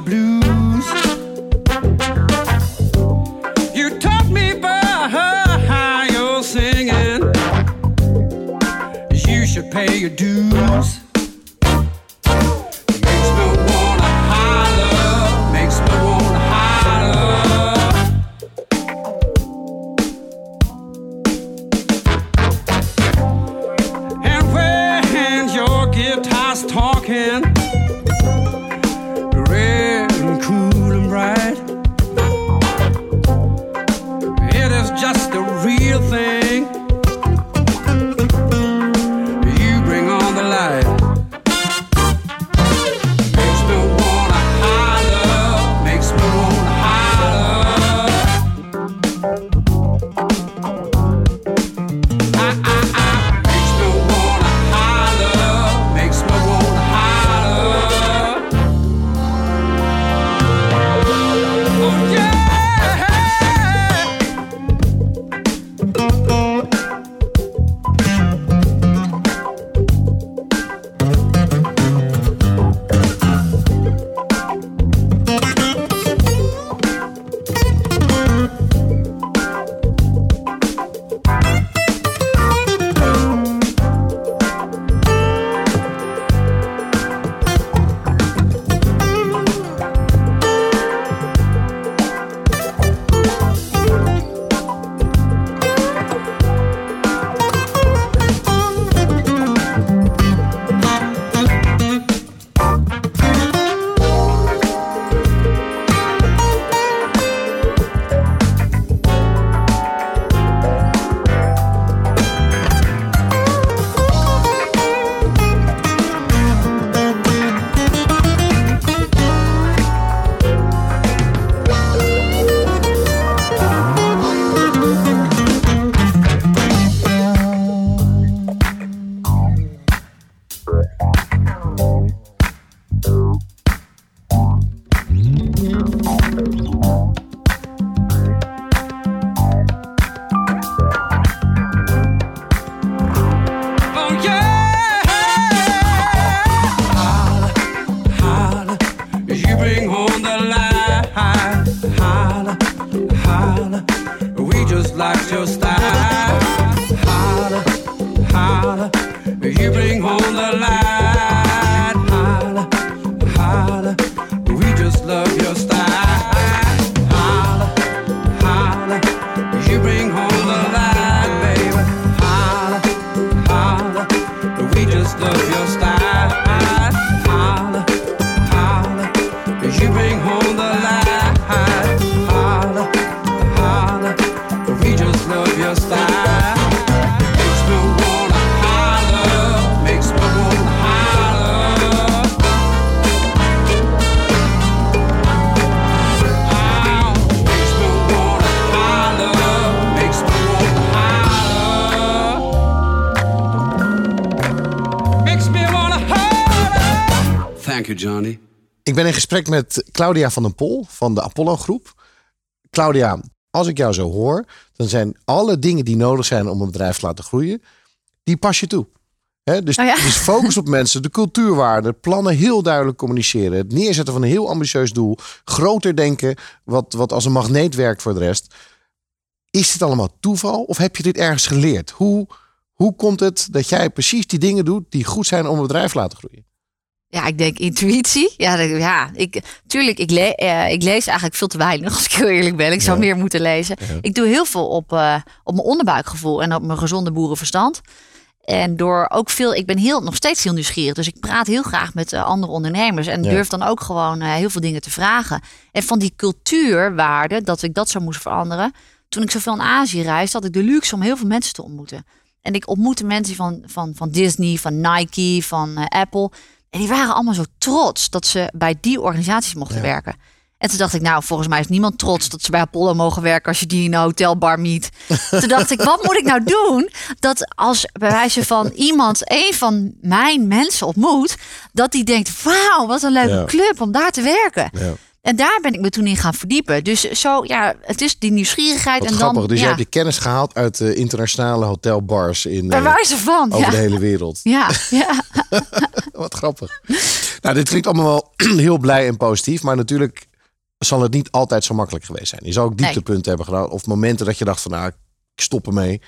The blues. Gesprek met Claudia van den Pol van de Apollo Groep. Claudia, als ik jou zo hoor, dan zijn alle dingen die nodig zijn om een bedrijf te laten groeien, die pas je toe. Dus, Oh ja. dus focus op mensen, de cultuurwaarden, plannen heel duidelijk communiceren, het neerzetten van een heel ambitieus doel, groter denken, wat, wat als een magneet werkt voor de rest. Is dit allemaal toeval of heb je dit ergens geleerd? Hoe, hoe komt het dat jij precies die dingen doet die goed zijn om een bedrijf te laten groeien? Ja, ik denk intuïtie. Ja, dat- ja ik, tuurlijk, ik, le eh, ik lees eigenlijk veel te weinig, als ik heel eerlijk ben. Ik zou Ja. meer moeten lezen. Ja. Ik doe heel veel op, eh, op mijn onderbuikgevoel en op mijn gezonde boerenverstand. En door ook veel, ik ben heel, nog steeds heel nieuwsgierig. Dus ik praat heel graag met eh, andere ondernemers. En Ja. durf dan ook gewoon heel veel dingen te vragen. En van die cultuurwaarde, dat ik dat zou moest veranderen. Toen ik zoveel in Azië reisde, had ik de luxe om heel veel mensen te ontmoeten. En ik ontmoette mensen van, van, van Disney, van Nike, van Apple. En die waren allemaal zo trots dat ze bij die organisaties mochten Ja. werken. En toen dacht ik, nou, volgens mij is niemand trots dat ze bij Apollo mogen werken als je die in een hotelbar meet. toen dacht ik, wat moet ik nou doen? Dat als bij wijze van iemand een van mijn mensen ontmoet, dat die denkt, wauw, wat een leuke Ja. club om daar te werken. Ja. En daar ben ik me toen in gaan verdiepen. Dus zo, ja, het is die nieuwsgierigheid. Wat en grappig. dan, dus ja, je hebt je kennis gehaald uit de internationale hotelbars in, bij eh, wijze van. over Ja. de hele wereld. Ja, ja. Wat grappig. Nou, dit klinkt allemaal wel heel blij en positief. Maar natuurlijk zal het niet altijd zo makkelijk geweest zijn. Je zal ook Nee. dieptepunten hebben gedaan. Of momenten dat je dacht van nou, ik stop ermee.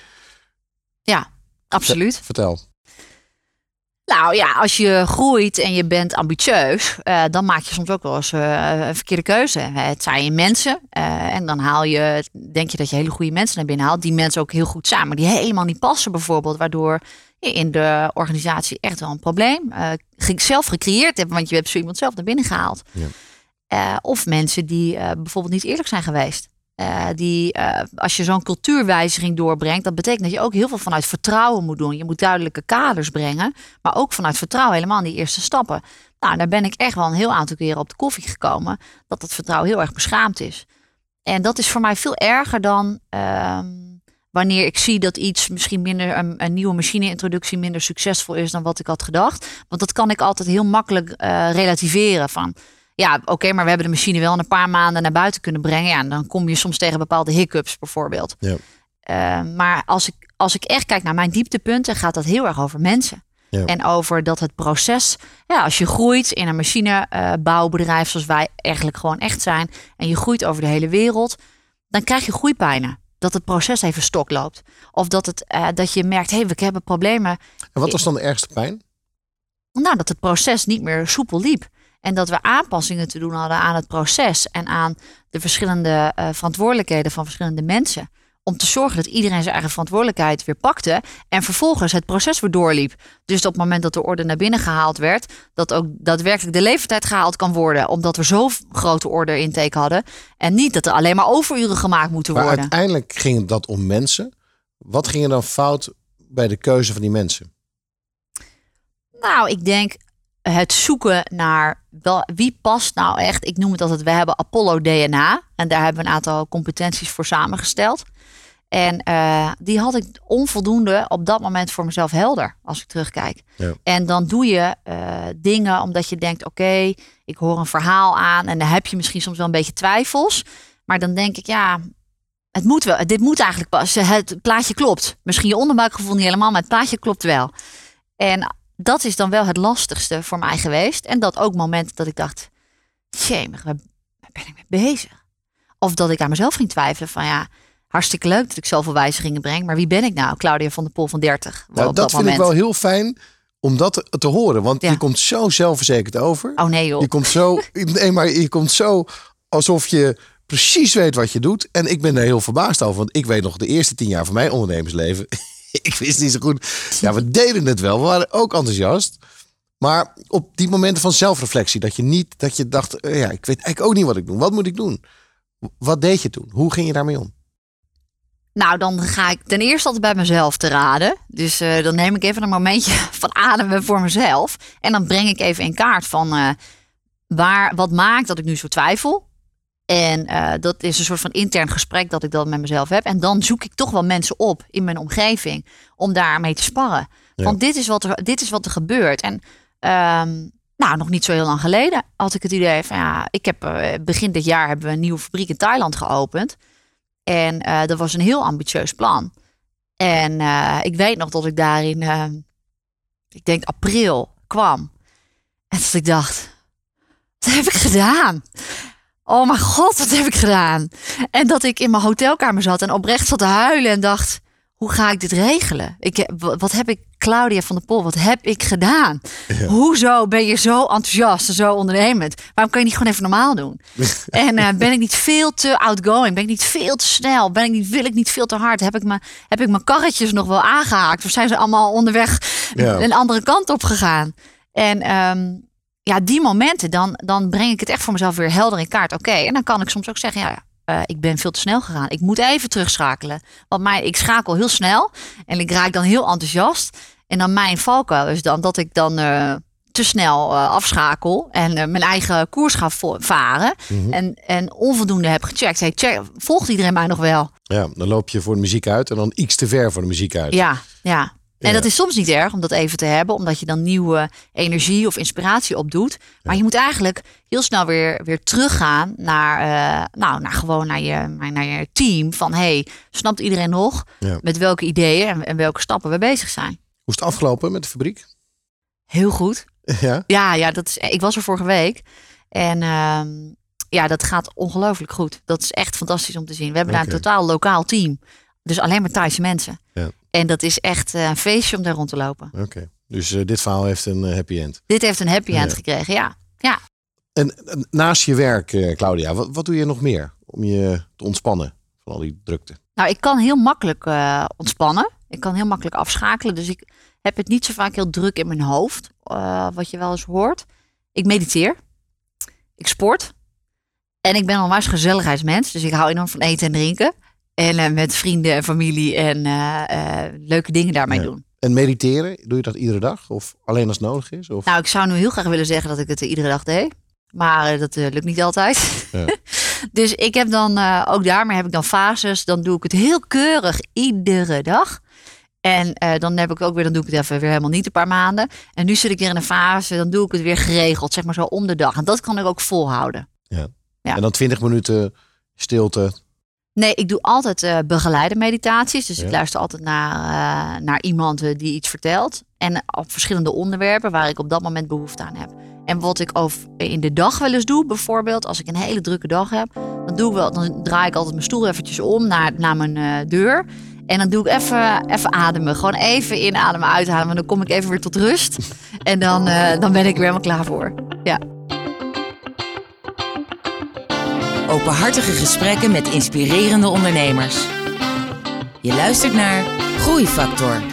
ja, absoluut. Vertel. Nou ja, als je groeit en je bent ambitieus, eh, dan maak je soms ook wel eens eh, een verkeerde keuze. Het zijn je mensen eh, en dan haal je, denk je dat je hele goede mensen naar binnen haalt, die mensen ook heel goed samen, maar die helemaal niet passen bijvoorbeeld, waardoor in de organisatie echt wel een probleem eh, zelf gecreëerd hebt, want je hebt zo iemand zelf naar binnen gehaald. Ja. Eh, of mensen die eh, bijvoorbeeld niet eerlijk zijn geweest. Die, als je zo'n cultuurwijziging doorbrengt, dat betekent dat je ook heel veel vanuit vertrouwen moet doen. Je moet duidelijke kaders brengen, maar ook vanuit vertrouwen helemaal in die eerste stappen. Nou, daar ben ik echt wel een heel aantal keren op de koffie gekomen, dat dat vertrouwen heel erg beschaamd is. En dat is voor mij veel erger dan ehm, wanneer ik zie dat iets misschien minder, een, een nieuwe machine-introductie minder succesvol is dan wat ik had gedacht. Want dat kan ik altijd heel makkelijk eh, relativeren van ja, oké, maar we hebben de machine wel in een paar maanden naar buiten kunnen brengen. Ja, en dan kom je soms tegen bepaalde hiccups bijvoorbeeld. Ja. Eh, maar als ik, als ik echt kijk naar mijn dieptepunten, gaat dat heel erg over mensen. Ja. En over dat het proces, ja, als je groeit in een machinebouwbedrijf zoals wij eigenlijk gewoon echt zijn, en je groeit over de hele wereld, dan krijg je groeipijnen. Dat het proces even stok loopt. Of dat, het, eh, dat je merkt, hé, hey, we hebben problemen. En wat was dan de ergste pijn? Nou, dat het proces niet meer soepel liep. En dat we aanpassingen te doen hadden aan het proces en aan de verschillende eh, verantwoordelijkheden van verschillende mensen. Om te zorgen dat iedereen zijn eigen verantwoordelijkheid weer pakte. En vervolgens het proces weer doorliep. Dus op het moment dat de orde naar binnen gehaald werd. Dat ook daadwerkelijk de leeftijd gehaald kan worden. Omdat we zo grote order intake hadden. En niet dat er alleen maar overuren gemaakt moeten Maar worden. uiteindelijk ging dat om mensen. Wat ging er dan fout bij de keuze van die mensen? Nou, ik denk het zoeken naar wel, wie past nou echt. Ik noem het altijd, we hebben Apollo DNA. En daar hebben we een aantal competenties voor samengesteld. En eh, die had ik onvoldoende op dat moment voor mezelf helder, als ik terugkijk. Ja. En dan doe je eh, dingen omdat je denkt, oké, ik hoor een verhaal aan. En dan heb je misschien soms wel een beetje twijfels. Maar dan denk ik, ja, het moet wel. Dit moet eigenlijk pas. Het plaatje klopt. Misschien je onderbuikgevoel niet helemaal, maar het plaatje klopt wel. En dat is dan wel het lastigste voor mij geweest. En dat ook momenten dat ik dacht, jemig, waar ben ik mee bezig? Of dat ik aan mezelf ging twijfelen van ja, hartstikke leuk dat ik zoveel wijzigingen breng. Maar wie ben ik nou? Claudia van der Pol van 30. Wel Nou, op dat vind moment. ik wel heel fijn om dat te, te horen. Want Ja. je komt zo zelfverzekerd over. Oh nee joh. Je komt zo, nee, maar je komt zo alsof je precies weet wat je doet. En ik ben daar heel verbaasd over. Want ik weet nog de eerste tien jaar van mijn ondernemersleven. ik wist niet zo goed. Ja, we deden het wel. We waren ook enthousiast. Maar op die momenten van zelfreflectie. Dat je niet, dat je dacht, eh, ja, ik weet eigenlijk ook niet wat ik doe. Wat moet ik doen? Wat deed je toen? Hoe ging je daarmee om? Nou, dan ga ik ten eerste altijd bij mezelf te raden. Dus eh, dan neem ik even een momentje van ademen voor mezelf. En dan breng ik even in kaart van eh, waar, wat maakt dat ik nu zo twijfel. En eh, dat is een soort van intern gesprek dat ik dan met mezelf heb. En dan zoek ik toch wel mensen op in mijn omgeving om daarmee te sparren. Ja. Want dit is, wat er, dit is wat er gebeurt. En ehm, nou, nog niet zo heel lang geleden had ik het idee van ja, ik heb begin dit jaar hebben we een nieuwe fabriek in Thailand geopend. En eh, dat was een heel ambitieus plan. En eh, ik weet nog dat ik daar in, eh, ik denk april kwam. En dat ik dacht, wat heb ik gedaan? Oh mijn god, wat heb ik gedaan? En dat ik in mijn hotelkamer zat en oprecht zat te huilen en dacht, hoe ga ik dit regelen? Ik, wat heb ik Claudia van der Pol, wat heb ik gedaan? Hoezo ben je zo enthousiast en zo ondernemend? Waarom kan je niet gewoon even normaal doen? en eh, ben ik niet veel te outgoing? Ben ik niet veel te snel? Ben ik niet, wil ik niet veel te hard? Heb ik, me, heb ik mijn karretjes nog wel aangehaakt? Of zijn ze allemaal onderweg Ja. een andere kant op gegaan? En ehm, ja, die momenten, dan, dan breng ik het echt voor mezelf weer helder in kaart. Oké, en dan kan ik soms ook zeggen, ja, eh, ik ben veel te snel gegaan. Ik moet even terugschakelen. Want mij, ik schakel heel snel en ik raak dan heel enthousiast. En dan mijn valkuil is dan dat ik dan eh, te snel eh, afschakel en eh, mijn eigen koers ga varen. en, en onvoldoende heb gecheckt. Hey, check, volgt iedereen mij nog wel? Ja, dan loop je voor de muziek uit en dan iets te ver voor de muziek uit. Ja, ja. En Ja. dat is soms niet erg om dat even te hebben, omdat je dan nieuwe energie of inspiratie opdoet. Maar je moet eigenlijk heel snel weer, weer teruggaan naar, nou, naar gewoon naar je, naar, naar je team. Van hey, snapt iedereen nog Ja. met welke ideeën en, en welke stappen we bezig zijn? Hoe is het afgelopen met de fabriek? Heel goed. Ja, Ja, ja dat is, ik was er vorige week. En ehm, ja, dat gaat ongelooflijk goed. Dat is echt fantastisch om te zien. We hebben daar een totaal lokaal team. Dus alleen maar Thaise mensen. Ja. En dat is echt eh, een feestje om daar rond te lopen. oké. Dus eh, dit verhaal heeft een eh, happy end. Dit heeft een happy end Ja. gekregen, ja. Ja, En naast je werk, Claudia, wat, wat doe je nog meer om je te ontspannen van al die drukte? nou ik kan heel makkelijk eh, ontspannen. Ik kan heel makkelijk afschakelen. Dus ik heb het niet zo vaak heel druk in mijn hoofd. eh, wat je wel eens hoort. Ik mediteer. Ik sport. En ik ben een onwijs gezelligheidsmens. Dus ik hou enorm van eten en drinken. En eh, met vrienden en familie en leuke dingen daarmee Ja. doen. En mediteren, doe je dat iedere dag? Of alleen als het nodig is? Of? Nou, ik zou nu heel graag willen zeggen dat ik het iedere dag deed. Maar dat lukt niet altijd. Ja. dus ik heb dan eh, ook daarmee heb ik dan fases. Dan doe ik het heel keurig iedere dag. En eh, dan heb ik ook weer, dan doe ik het even weer helemaal niet een paar maanden. En nu zit ik weer in een fase, dan doe ik het weer geregeld, zeg maar zo om de dag. En dat kan ik ook volhouden. ja. En dan 20 minuten stilte. Nee, ik doe altijd eh, begeleide meditaties. Dus Ja. ik luister altijd naar, naar iemand die iets vertelt. En op verschillende onderwerpen waar ik op dat moment behoefte aan heb. En wat ik over, in de dag wel eens doe, bijvoorbeeld als ik een hele drukke dag heb, dan, doe ik wel, dan draai ik altijd mijn stoel eventjes om naar, naar mijn eh, deur. En dan doe ik even, even ademen. Gewoon even inademen, uitademen. Dan kom ik even weer tot rust. En dan, eh, dan ben ik weer helemaal klaar voor. Ja. Openhartige gesprekken met inspirerende ondernemers. Je luistert naar Groeifactor.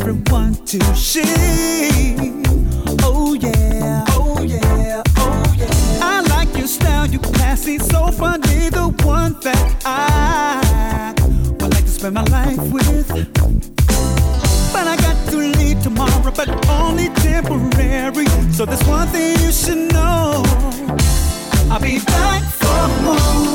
Everyone to see. Oh yeah, oh yeah, oh yeah. I like your style, you classy, so funny, the one that I would like to spend my life with. But I got to leave tomorrow, but only temporary. So there's one thing you should know. I'll be back for more.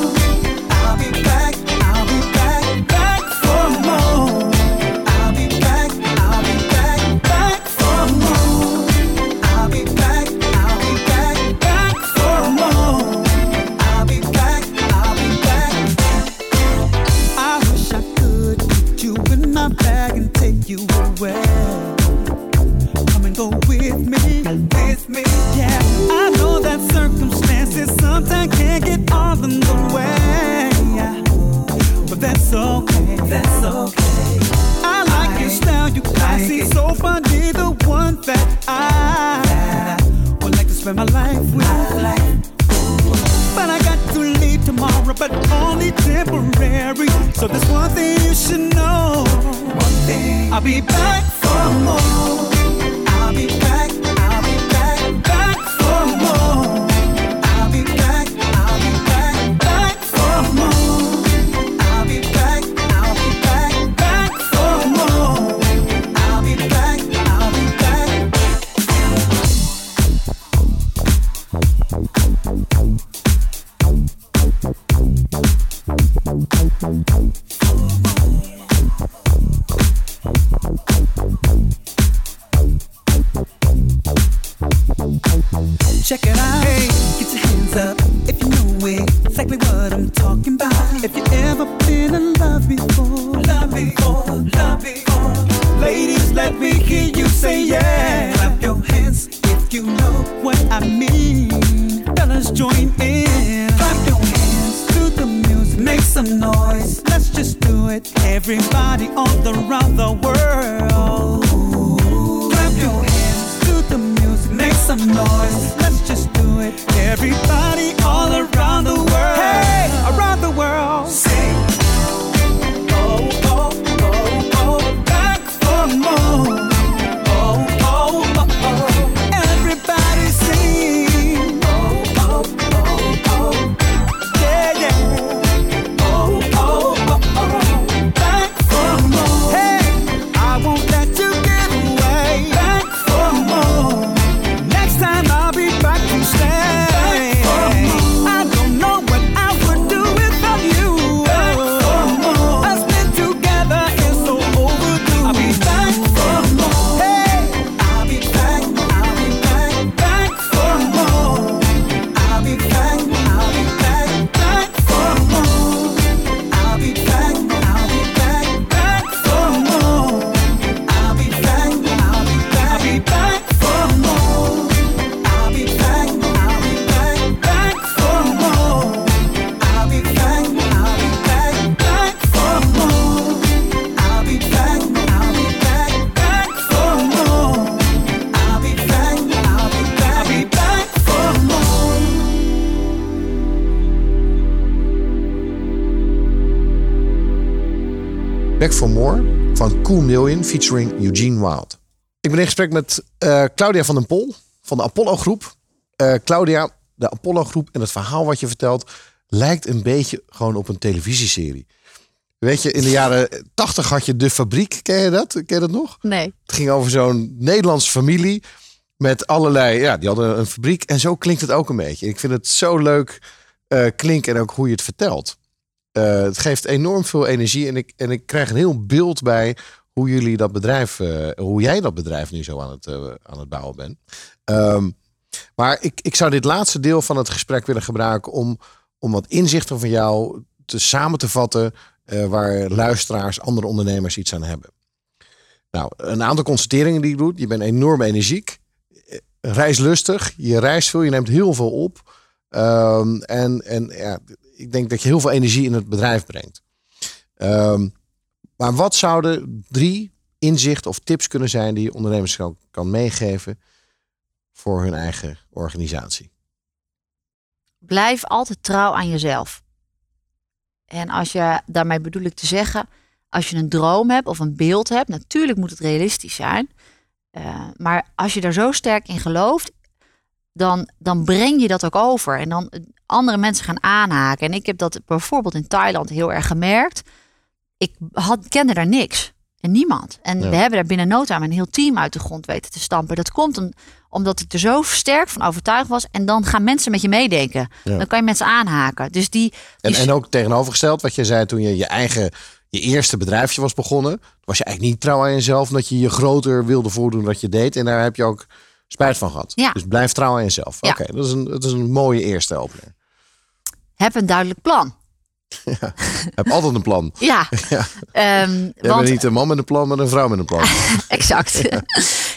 Cool Million featuring Eugene Wild. Ik ben in gesprek met eh, Claudia van den Pol van de Apollo Groep. Eh, Claudia, de Apollo Groep en het verhaal wat je vertelt lijkt een beetje gewoon op een televisieserie. Weet je, in de jaren 80 had je De Fabriek. Ken je dat? Ken je dat nog? Nee. Het ging over zo'n Nederlandse familie met allerlei, ja, die hadden een fabriek. En zo klinkt het ook een beetje. Ik vind het zo leuk eh, klinken en ook hoe je het vertelt. Eh, het geeft enorm veel energie en ik, en ik krijg een heel beeld bij hoe jullie dat bedrijf, eh, hoe jij dat bedrijf nu zo aan het, eh, aan het bouwen bent. Ehm, maar ik, ik zou dit laatste deel van het gesprek willen gebruiken om, om wat inzichten van jou te samen te vatten waar luisteraars, andere ondernemers iets aan hebben. Nou, een aantal constateringen die je doet. Je bent enorm energiek, reislustig, je reist veel, je neemt heel veel op. Ehm, en en ja, ik denk dat je heel veel energie in het bedrijf brengt. Ehm, maar wat zouden drie inzichten of tips kunnen zijn die je ondernemers kan, meegeven voor hun eigen organisatie? blijf altijd trouw aan jezelf. En als je, daarmee bedoel ik te zeggen, als je een droom hebt of een beeld hebt, natuurlijk moet het realistisch zijn. Eh, maar als je daar zo sterk in gelooft, dan, dan breng je dat ook over. En dan eh, andere mensen gaan aanhaken. En ik heb dat bijvoorbeeld in Thailand heel erg gemerkt. Ik had, kende daar niks. En niemand. En Ja. we hebben daar binnen no time een heel team uit de grond weten te stampen. Dat komt om- omdat ik er zo sterk van overtuigd was. En dan gaan mensen met je meedenken. Ja. Dan kan je mensen aanhaken. Dus die, En, die en ook tegenovergesteld wat je zei toen je je eigen, je eerste bedrijfje was begonnen. Was je eigenlijk niet trouw aan jezelf, omdat je je groter wilde voordoen dat je deed. En daar heb je ook spijt van gehad. Ja. Dus blijf trouw aan jezelf. Ja. Oké, dat, is een, dat is een mooie eerste opener. heb een duidelijk plan. Heb altijd een plan. Ja. Ja. Je want- bent niet een man met een plan, maar een vrouw met een plan. exact.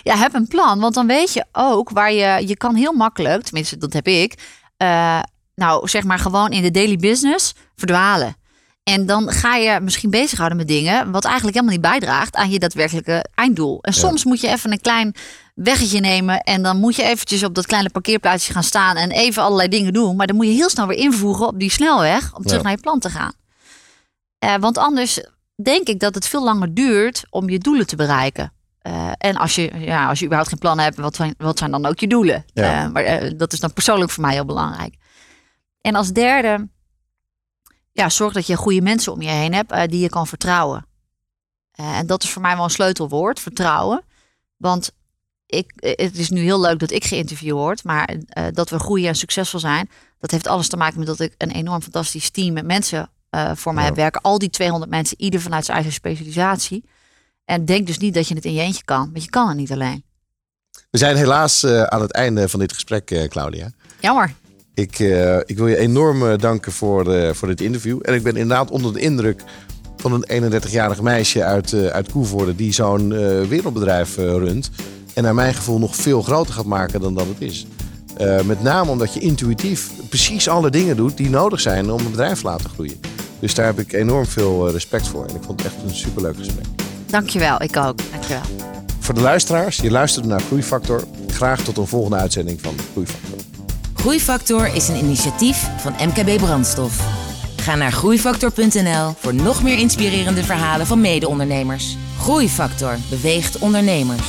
Ja. heb een plan. Want dan weet je ook waar je... Je kan heel makkelijk, tenminste dat heb ik... eh, nou, zeg maar gewoon in de daily business verdwalen. En dan ga je misschien bezighouden met dingen... wat eigenlijk helemaal niet bijdraagt aan je daadwerkelijke einddoel. En soms moet je even een klein weggetje nemen... en dan moet je eventjes op dat kleine parkeerplaatsje gaan staan... en even allerlei dingen doen. Maar dan moet je heel snel weer invoegen op die snelweg... om terug Ja. naar je plan te gaan. Eh, want anders denk ik dat het veel langer duurt om je doelen te bereiken. Eh, en als je, ja, als je überhaupt geen plannen hebt, wat zijn, wat zijn dan ook je doelen? Ja. Eh, maar dat is dan persoonlijk voor mij heel belangrijk. En als derde, ja, zorg dat je goede mensen om je heen hebt die je kan vertrouwen. En dat is voor mij wel een sleutelwoord, vertrouwen. Want ik, eh, het is nu heel leuk dat ik geïnterviewd word, maar eh, dat we groeien en succesvol zijn, dat heeft alles te maken met dat ik een enorm fantastisch team met mensen eh, voor mij Ja. heb werken. Al die 200 mensen, ieder vanuit zijn eigen specialisatie. En denk dus niet dat je het in je eentje kan, want je kan het niet alleen. We zijn helaas aan het einde van dit gesprek, Claudia. Jammer. Ik, ik wil je enorm danken voor, voor dit interview. En ik ben inderdaad onder de indruk van een 31-jarig meisje uit, uit Koevoorde... die zo'n wereldbedrijf runt. En naar mijn gevoel nog veel groter gaat maken dan dat het is. Eh, met name omdat je intuïtief precies alle dingen doet die nodig zijn om een bedrijf te laten groeien. Dus daar heb ik enorm veel eh, respect voor. En ik vond het echt een superleuk gesprek. Dankjewel, ik ook. Dankjewel. Voor de luisteraars, je luisterde naar Groeifactor. Graag tot een volgende uitzending van Groeifactor. Groeifactor is een initiatief van MKB Brandstof. Ga naar groeifactor.nl voor nog meer inspirerende verhalen van mede-ondernemers. Groeifactor beweegt ondernemers.